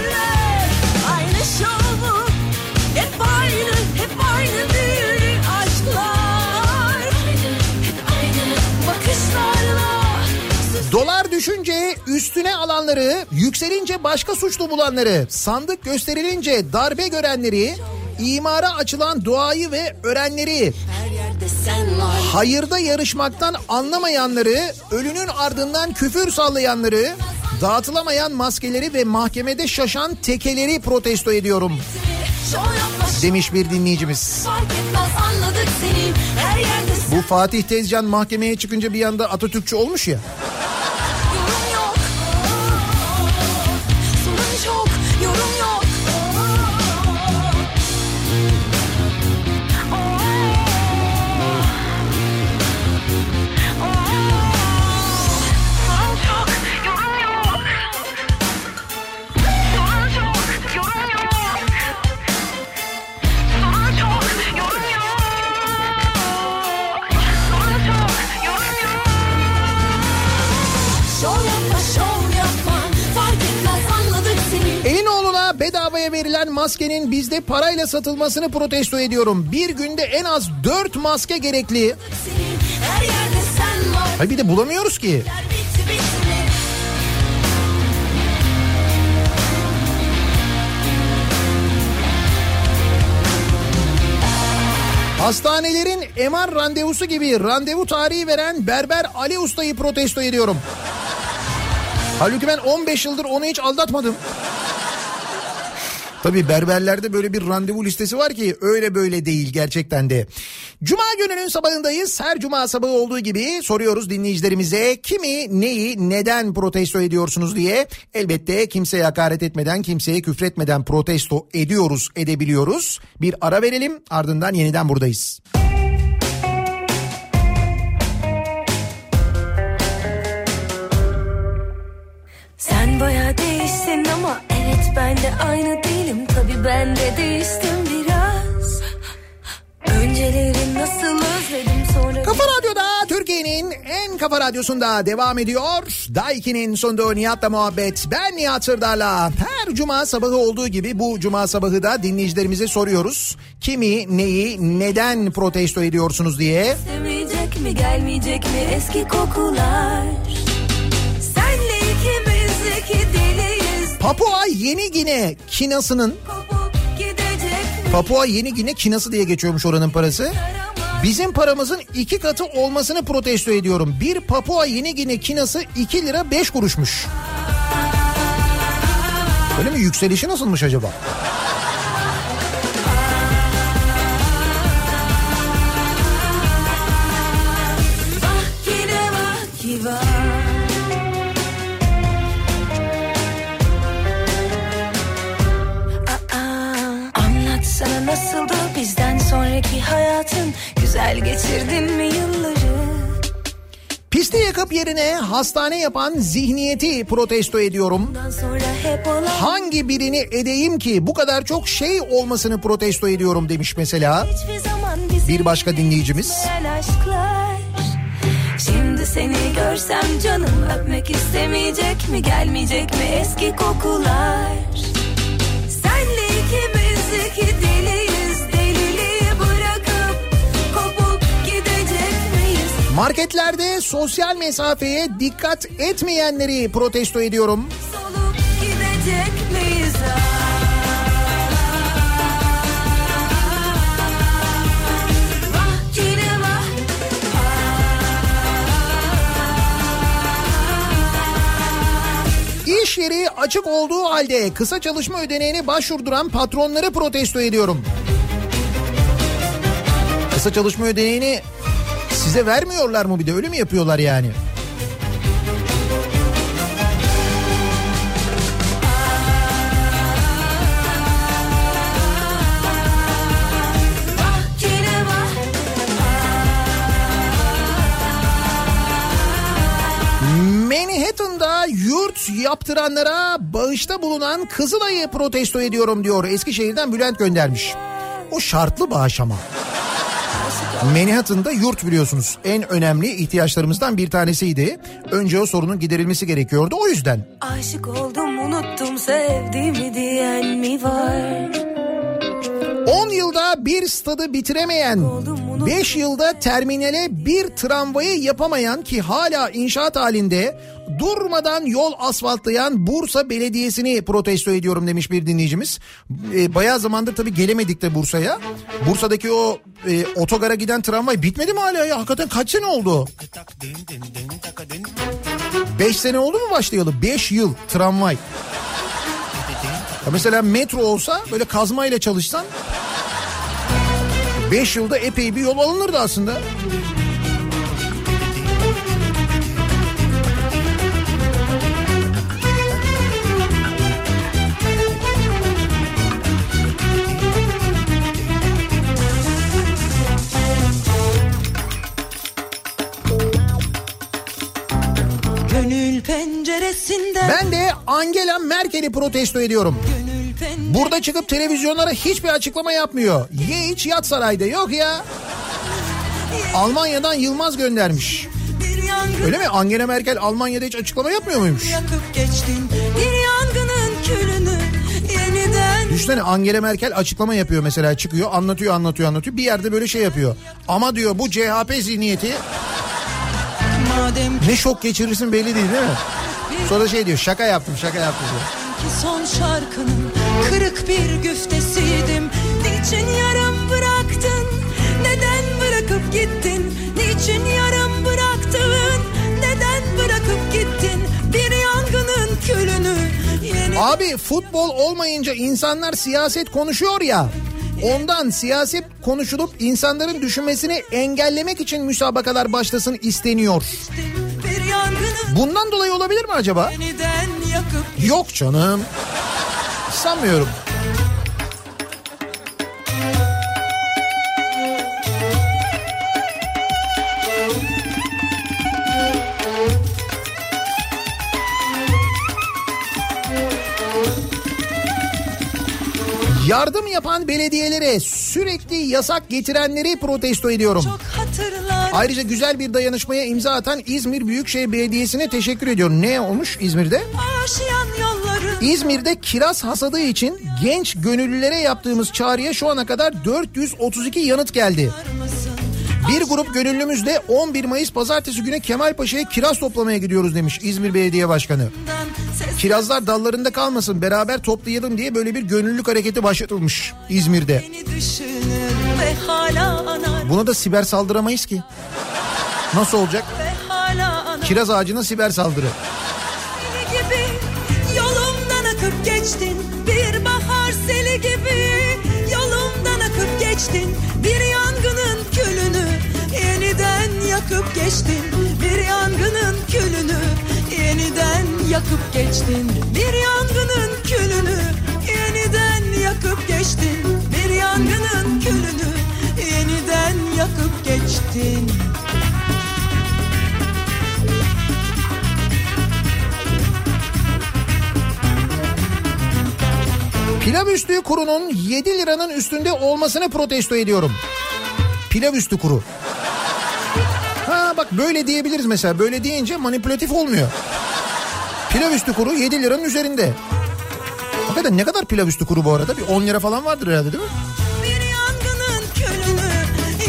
Dolar düşünce üstüne alanları, yükselince başka suçlu bulanları, sandık gösterilince darbe görenleri, imara açılan duayı ve örenleri, hayırda yarışmaktan anlamayanları, ölünün ardından küfür sallayanları, dağıtılamayan maskeleri ve mahkemede şaşan tekeleri protesto ediyorum. Demiş bir dinleyicimiz. fark etmez anladık seni Bu Fatih Tezcan mahkemeye çıkınca bir anda Atatürkçü olmuş ya. Maskenin bizde parayla satılmasını protesto ediyorum. Bir günde en az 4 maske gerekli. Hayır bir de bulamıyoruz ki. Hastanelerin MR randevusu gibi randevu tarihi veren Berber Ali Usta'yı protesto ediyorum. Halbuki ben 15 yıldır onu hiç aldatmadım. Tabii berberlerde böyle bir randevu listesi var ki öyle böyle değil gerçekten de. Cuma gününün sabahındayız. Her cuma sabahı olduğu gibi soruyoruz dinleyicilerimize kimi, neyi, neden protesto ediyorsunuz diye. Elbette kimseye hakaret etmeden, kimseye küfretmeden protesto ediyoruz, edebiliyoruz. Bir ara verelim ardından yeniden buradayız. Sen baya değişsin ama evet ben de aynı değilim tabi ben de değiştim biraz Önceleri nasıl özledim sonra Kafa Radyo'da Türkiye'nin en kafa radyosunda devam ediyor. Daiki'nin sunduğu Nihat'la muhabbet. Ben Nihat Sırdar'la. Her cuma sabahı olduğu gibi bu cuma sabahı da dinleyicilerimize soruyoruz. Kimi, neyi, neden protesto ediyorsunuz diye. Sevmeyecek mi gelmeyecek mi eski kokular Papua Yeni Gine kinasının Papua Yeni Gine kinası diye geçiyormuş oranın parası. Bizim paramızın iki katı olmasını protesto ediyorum. Bir Papua Yeni Gine kinası 2 lira 5 kuruşmuş. Öyle mi? Yükselişi nasılmış acaba? Sonraki hayatın Güzel geçirdin mi yılları Liste yakıp yerine hastane yapan zihniyeti protesto ediyorum. Hangi birini edeyim ki bu kadar çok şey olmasını protesto ediyorum demiş mesela. Bir başka dinleyicimiz. Şimdi seni görsem canım öpmek istemeyecek mi gelmeyecek mi eski kokular Marketlerde sosyal mesafeye dikkat etmeyenleri protesto ediyorum. vah İş yeri açık olduğu halde kısa çalışma ödeneğine başvurduran patronları protesto ediyorum. Kısa çalışma ödeneğini size vermiyorlar mı bir de öyle mi yapıyorlar yani? Manhattan'da yurt yaptıranlara bağışta bulunan Kızılay'ı protesto ediyorum diyor. Eskişehir'den Bülent göndermiş. O şartlı bağış ama. Manhattan'da yurt biliyorsunuz en önemli ihtiyaçlarımızdan bir tanesiydi. Önce o sorunun giderilmesi gerekiyordu o yüzden. Aşık oldum unuttum sevdiğimi diyen mi var? 10 yılda bir stadı bitiremeyen, 5 yılda terminale bir tramvayı yapamayan ki hala inşaat halinde durmadan yol asfaltlayan Bursa Belediyesi'ni protesto ediyorum demiş bir dinleyicimiz. E, bayağı zamandır tabii gelemedik de Bursa'ya. Bursa'daki o e, otogara giden tramvay bitmedi mi hala ya? Hakikaten kaç sene oldu? 5 sene oldu mu başlayalı? 5 yıl tramvay. Ya mesela metro olsa böyle kazmayla çalışsan 5 yılda epey bir yol alınırdı aslında. Gönül penceresinden Ben de Angela Merkel'i protesto ediyorum. Burada çıkıp televizyonlara hiçbir açıklama yapmıyor. Ye iç yat sarayda yok ya. Almanya'dan Yılmaz göndermiş. Öyle mi? Angela Merkel Almanya'da hiç açıklama yapmıyor muymuş? yakıp geçtin Bir yangının külünü yeniden Düşünsene Angela Merkel açıklama yapıyor mesela çıkıyor anlatıyor anlatıyor anlatıyor. Bir yerde böyle şey yapıyor. Ama diyor bu CHP zihniyeti ne şok geçirirsin belli değil değil mi? Sonra şey diyor şaka yaptım şaka yaptım diyor. son şarkının Kırık bir güftesiydim Niçin yarım bıraktın Neden bırakıp gittin Niçin yarım bıraktın Neden bırakıp gittin Bir yangının külünü Abi futbol olmayınca insanlar siyaset konuşuyor ya. Ondan siyaset konuşulup insanların düşünmesini engellemek için müsabakalar başlasın isteniyor. Bundan dolayı olabilir mi acaba? Yok canım. Sanmıyorum. Yardım yapan belediyelere sürekli yasak getirenleri protesto ediyorum. Ayrıca güzel bir dayanışmaya imza atan İzmir Büyükşehir Belediyesi'ne teşekkür ediyorum. Ne olmuş İzmir'de? İzmir'de kiraz hasadı için genç gönüllülere yaptığımız çağrıya şu ana kadar 432 yanıt geldi. mısın? Bir grup gönüllümüz de 11 Mayıs pazartesi günü Kemalpaşa'ya kiraz toplamaya gidiyoruz demiş İzmir Belediye Başkanı. Kirazlar dallarında kalmasın beraber toplayalım diye böyle bir gönüllülük hareketi başlatılmış İzmir'de. Buna da siber saldıramayız ki. Nasıl olacak? Kiraz ağacına siber saldırı. Gibi yolumdan akıp geçtin bir bahar seli gibi yolumdan akıp geçtin bir yıkıp geçtin bir yangının külünü yeniden yakıp geçtin bir yangının külünü yeniden yakıp geçtin bir yangının külünü yeniden yakıp geçtin Pilav üstü kurunun 7 liranın üstünde olmasını protesto ediyorum. Pilav üstü kuru. Ha bak böyle diyebiliriz mesela. Böyle deyince manipülatif olmuyor. Pilav üstü kuru 7 liranın üzerinde. Hakikaten ne kadar pilav üstü kuru bu arada? Bir 10 lira falan vardır herhalde değil mi? Bir yangının külünü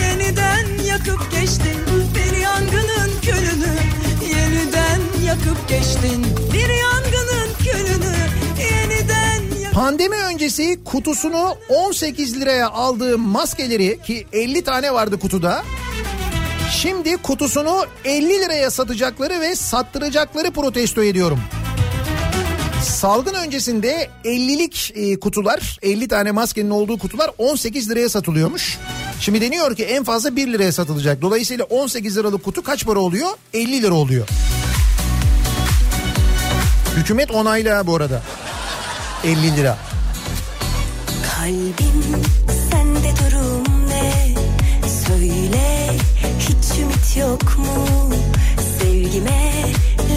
yeniden yakıp geçtin. Bir yangının külünü yeniden yakıp geçtin. Bir yangının külünü yeniden yakıp Pandemi öncesi kutusunu 18 liraya aldığım maskeleri ki 50 tane vardı kutuda. Şimdi kutusunu 50 liraya satacakları ve sattıracakları protesto ediyorum. Salgın öncesinde 50'lik e, kutular 50 tane maskenin olduğu kutular 18 liraya satılıyormuş. Şimdi deniyor ki en fazla 1 liraya satılacak. Dolayısıyla 18 liralık kutu kaç para oluyor? 50 lira oluyor. Hükümet onayla bu arada. 50 lira. Kalbim ümit yok mu? Sevgime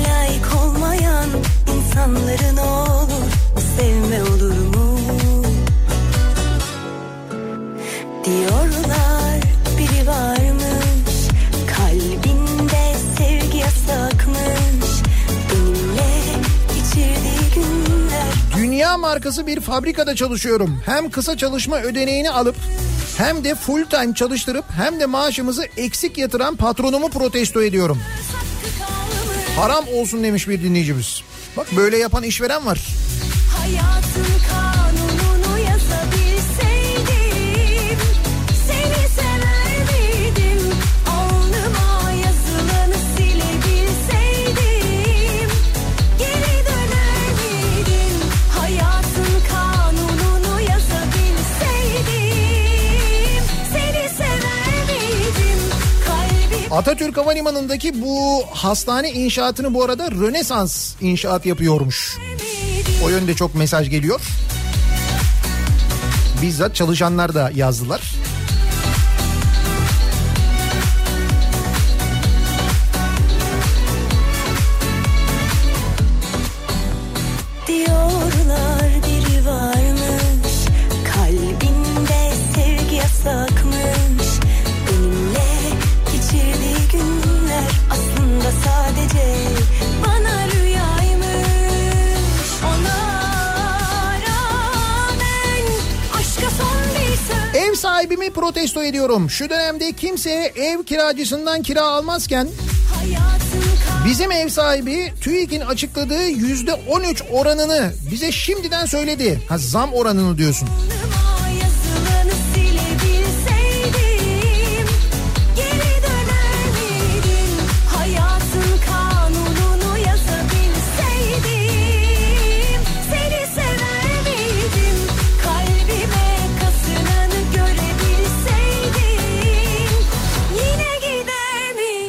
layık olmayan insanların olur sevme olur mu? Diyorlar biri varmış kalbinde sevgi yasakmış benimle geçirdiği günler Dünya markası bir fabrikada çalışıyorum. Hem kısa çalışma ödeneğini alıp hem de full time çalıştırıp hem de maaşımızı eksik yatıran patronumu protesto ediyorum. Haram olsun demiş bir dinleyicimiz. Bak böyle yapan işveren var. Hayatın kanununu Atatürk Havalimanı'ndaki bu hastane inşaatını bu arada Rönesans inşaat yapıyormuş. O yönde çok mesaj geliyor. Bizzat çalışanlar da yazdılar. Protesto ediyorum. Şu dönemde kimseye ev kiracısından kira almazken Bizim ev sahibi TÜİK'in açıkladığı yüzde 13 oranını bize şimdiden söyledi. Ha zam oranını diyorsun.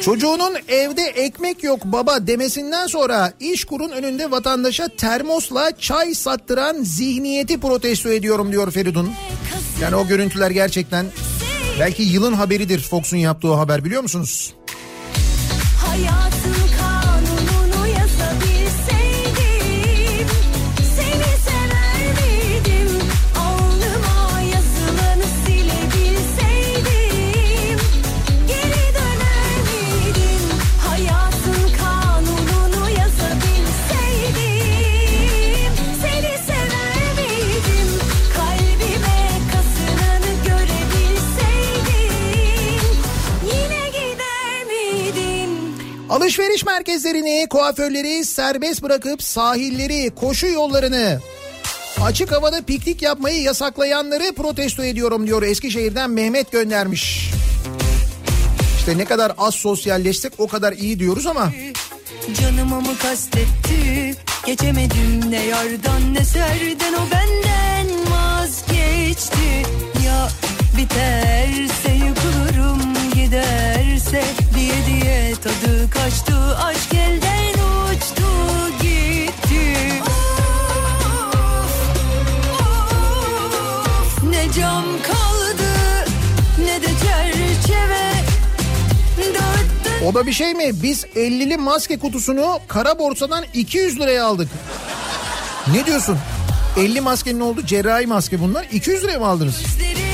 Çocuğunun evde ekmek yok baba demesinden sonra iş kurun önünde vatandaşa termosla çay sattıran zihniyeti protesto ediyorum diyor Feridun. Yani o görüntüler gerçekten belki yılın haberidir Fox'un yaptığı haber biliyor musunuz? Hayatın Alışveriş merkezlerini, kuaförleri serbest bırakıp sahilleri, koşu yollarını açık havada piknik yapmayı yasaklayanları protesto ediyorum diyor Eskişehir'den Mehmet göndermiş. İşte ne kadar az sosyalleşsek o kadar iyi diyoruz ama. Canıma mı kastetti? Geçemedim ne yardan ne serden. O benden vazgeçti. Ya biterse yıkılırım giderse Diye diye tadı kaçtı Aşk elden uçtu gitti Of, Ne cam kaldı ne de çerçeve o da bir şey mi? Biz 50'li maske kutusunu kara borsadan 200 liraya aldık. Ne diyorsun? 50 maskenin oldu cerrahi maske bunlar. 200 liraya mı aldınız? Gözlerim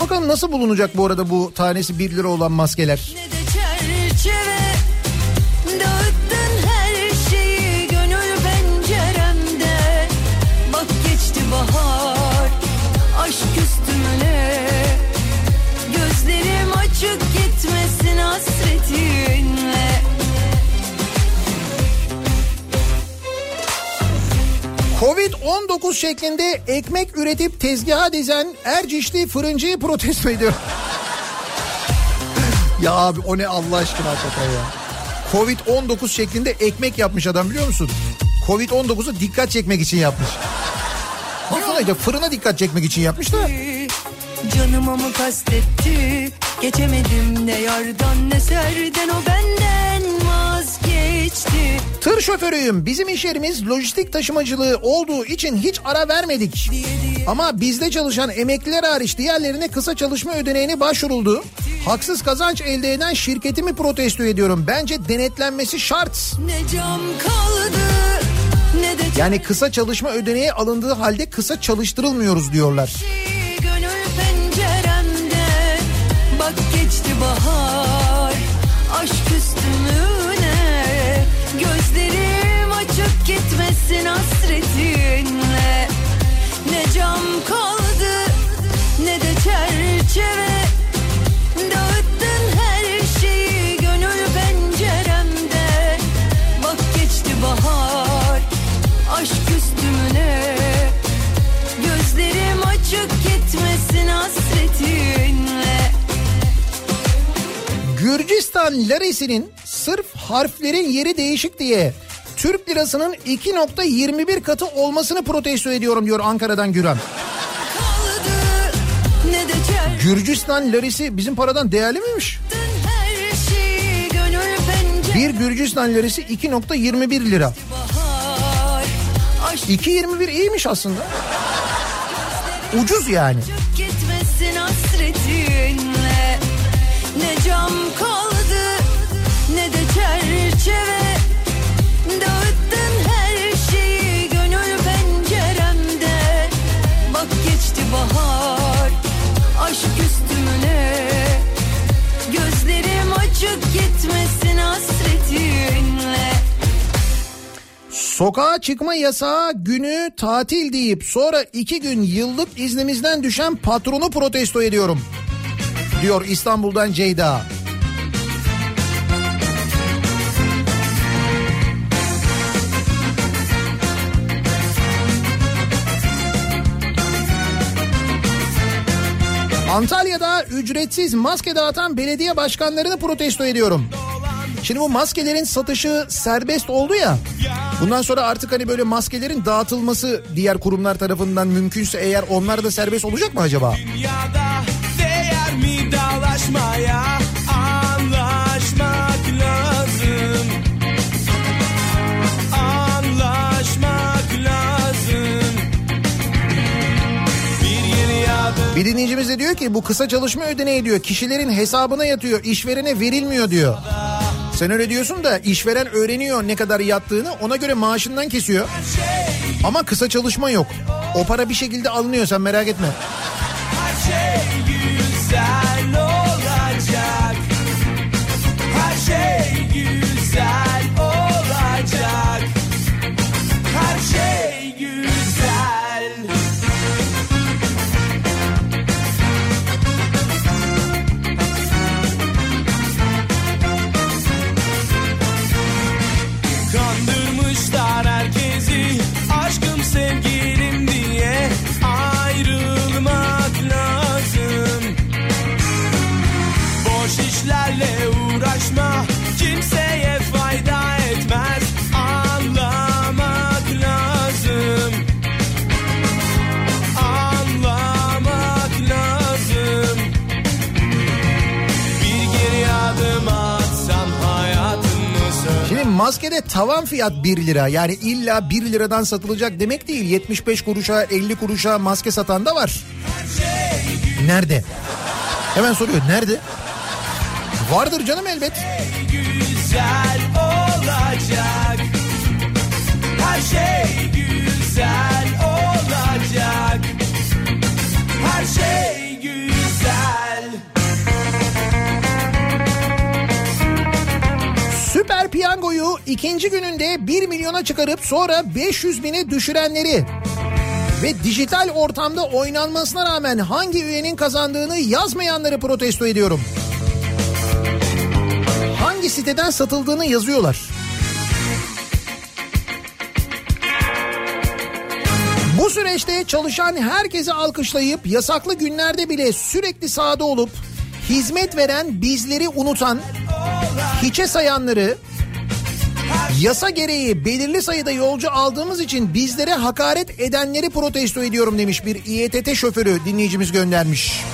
Bakalım nasıl bulunacak bu arada bu tanesi 1 lira olan maskeler? Ne de çerçeve şeyi Bak geçti bahar Aşk üstümüne Gözlerim açık gitmesin hasretinle Covid-19 şeklinde ekmek üretip tezgaha dizen Ercişli fırıncıyı protesto ediyor. ya abi o ne Allah aşkına hakikaten ya. Covid-19 şeklinde ekmek yapmış adam biliyor musun? Covid-19'u dikkat çekmek için yapmış. Aslında fırına dikkat çekmek için yapmış da. Canıma mı kastetti Geçemedim ne yardan ne serden O vazgeçti Tır şoförüyüm. Bizim iş yerimiz lojistik taşımacılığı olduğu için hiç ara vermedik. Ama bizde çalışan emekliler hariç diğerlerine kısa çalışma ödeneğine başvuruldu. Haksız kazanç elde eden şirketimi protesto ediyorum. Bence denetlenmesi şart. Ne cam kaldı ne de Yani kısa çalışma ödeneği alındığı halde kısa çalıştırılmıyoruz diyorlar. çiğ gönül penceremde Bak geçti bahar aşk üstümüne gitmesin hasretinle. Ne cam kaldı ne de çerçeve. Gürcistan laresinin sırf harflerin yeri değişik diye Türk lirasının 2.21 katı olmasını protesto ediyorum diyor Ankara'dan Güran. Gürcistan laresi bizim paradan değerli miymiş? Bir Gürcistan lirası 2.21 lira. bahar aşk 2.21 iyiymiş aslında. Ucuz yani. Ne cam kaldı ne de çerçeve Sokağa çıkma yasağı günü tatil deyip sonra iki gün yıllık iznimizden düşen patronu protesto ediyorum. Diyor İstanbul'dan Ceyda. Antalya'da ücretsiz maske dağıtan belediye başkanlarını protesto ediyorum. Şimdi bu maskelerin satışı serbest oldu ya. Bundan sonra artık hani böyle maskelerin dağıtılması diğer kurumlar tarafından mümkünse eğer onlar da serbest olacak mı acaba? Dünyada değer mi dalaşmaya anlaşmak lazım Anlaşmak lazım Bir Bir dinleyicimiz de diyor ki bu kısa çalışma ödeneği diyor kişilerin hesabına yatıyor işverene verilmiyor diyor. Sen öyle diyorsun da işveren öğreniyor ne kadar yattığını ona göre maaşından kesiyor. Ama kısa çalışma yok. O para bir şekilde alınıyor sen merak etme. her şey güzel olacak Her şey güzel maskede tavan fiyat 1 lira yani illa 1 liradan satılacak demek değil. 75 kuruşa 50 kuruşa maske satan da var. Nerede? Hemen soruyor nerede? Vardır canım elbet. güzel olacak. Her şey güzel olacak Her şey Süper Piyango'yu ikinci gününde 1 milyona çıkarıp sonra 500 bine düşürenleri ve dijital ortamda oynanmasına rağmen hangi üyenin kazandığını yazmayanları protesto ediyorum. Hangi siteden satıldığını yazıyorlar. Bu süreçte çalışan herkesi alkışlayıp yasaklı günlerde bile sürekli sahada olup hizmet veren bizleri unutan, hiçe sayanları, yasa gereği belirli sayıda yolcu aldığımız için bizlere hakaret edenleri protesto ediyorum demiş bir İETT şoförü dinleyicimiz göndermiş.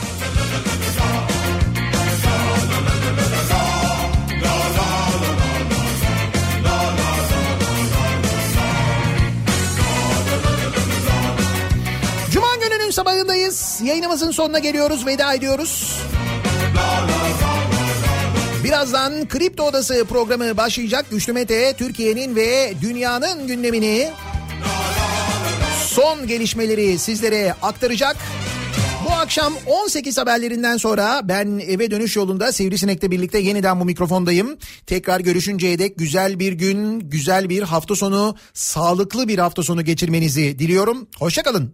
Cuma gününün sabahındayız. Yayınımızın sonuna geliyoruz, veda ediyoruz. Birazdan Kripto Odası programı başlayacak. Güçlü Mete Türkiye'nin ve dünyanın gündemini son gelişmeleri sizlere aktaracak. Bu akşam 18 haberlerinden sonra ben eve dönüş yolunda Sivrisinek'le birlikte yeniden bu mikrofondayım. Tekrar görüşünceye dek güzel bir gün, güzel bir hafta sonu, sağlıklı bir hafta sonu geçirmenizi diliyorum. Hoşçakalın.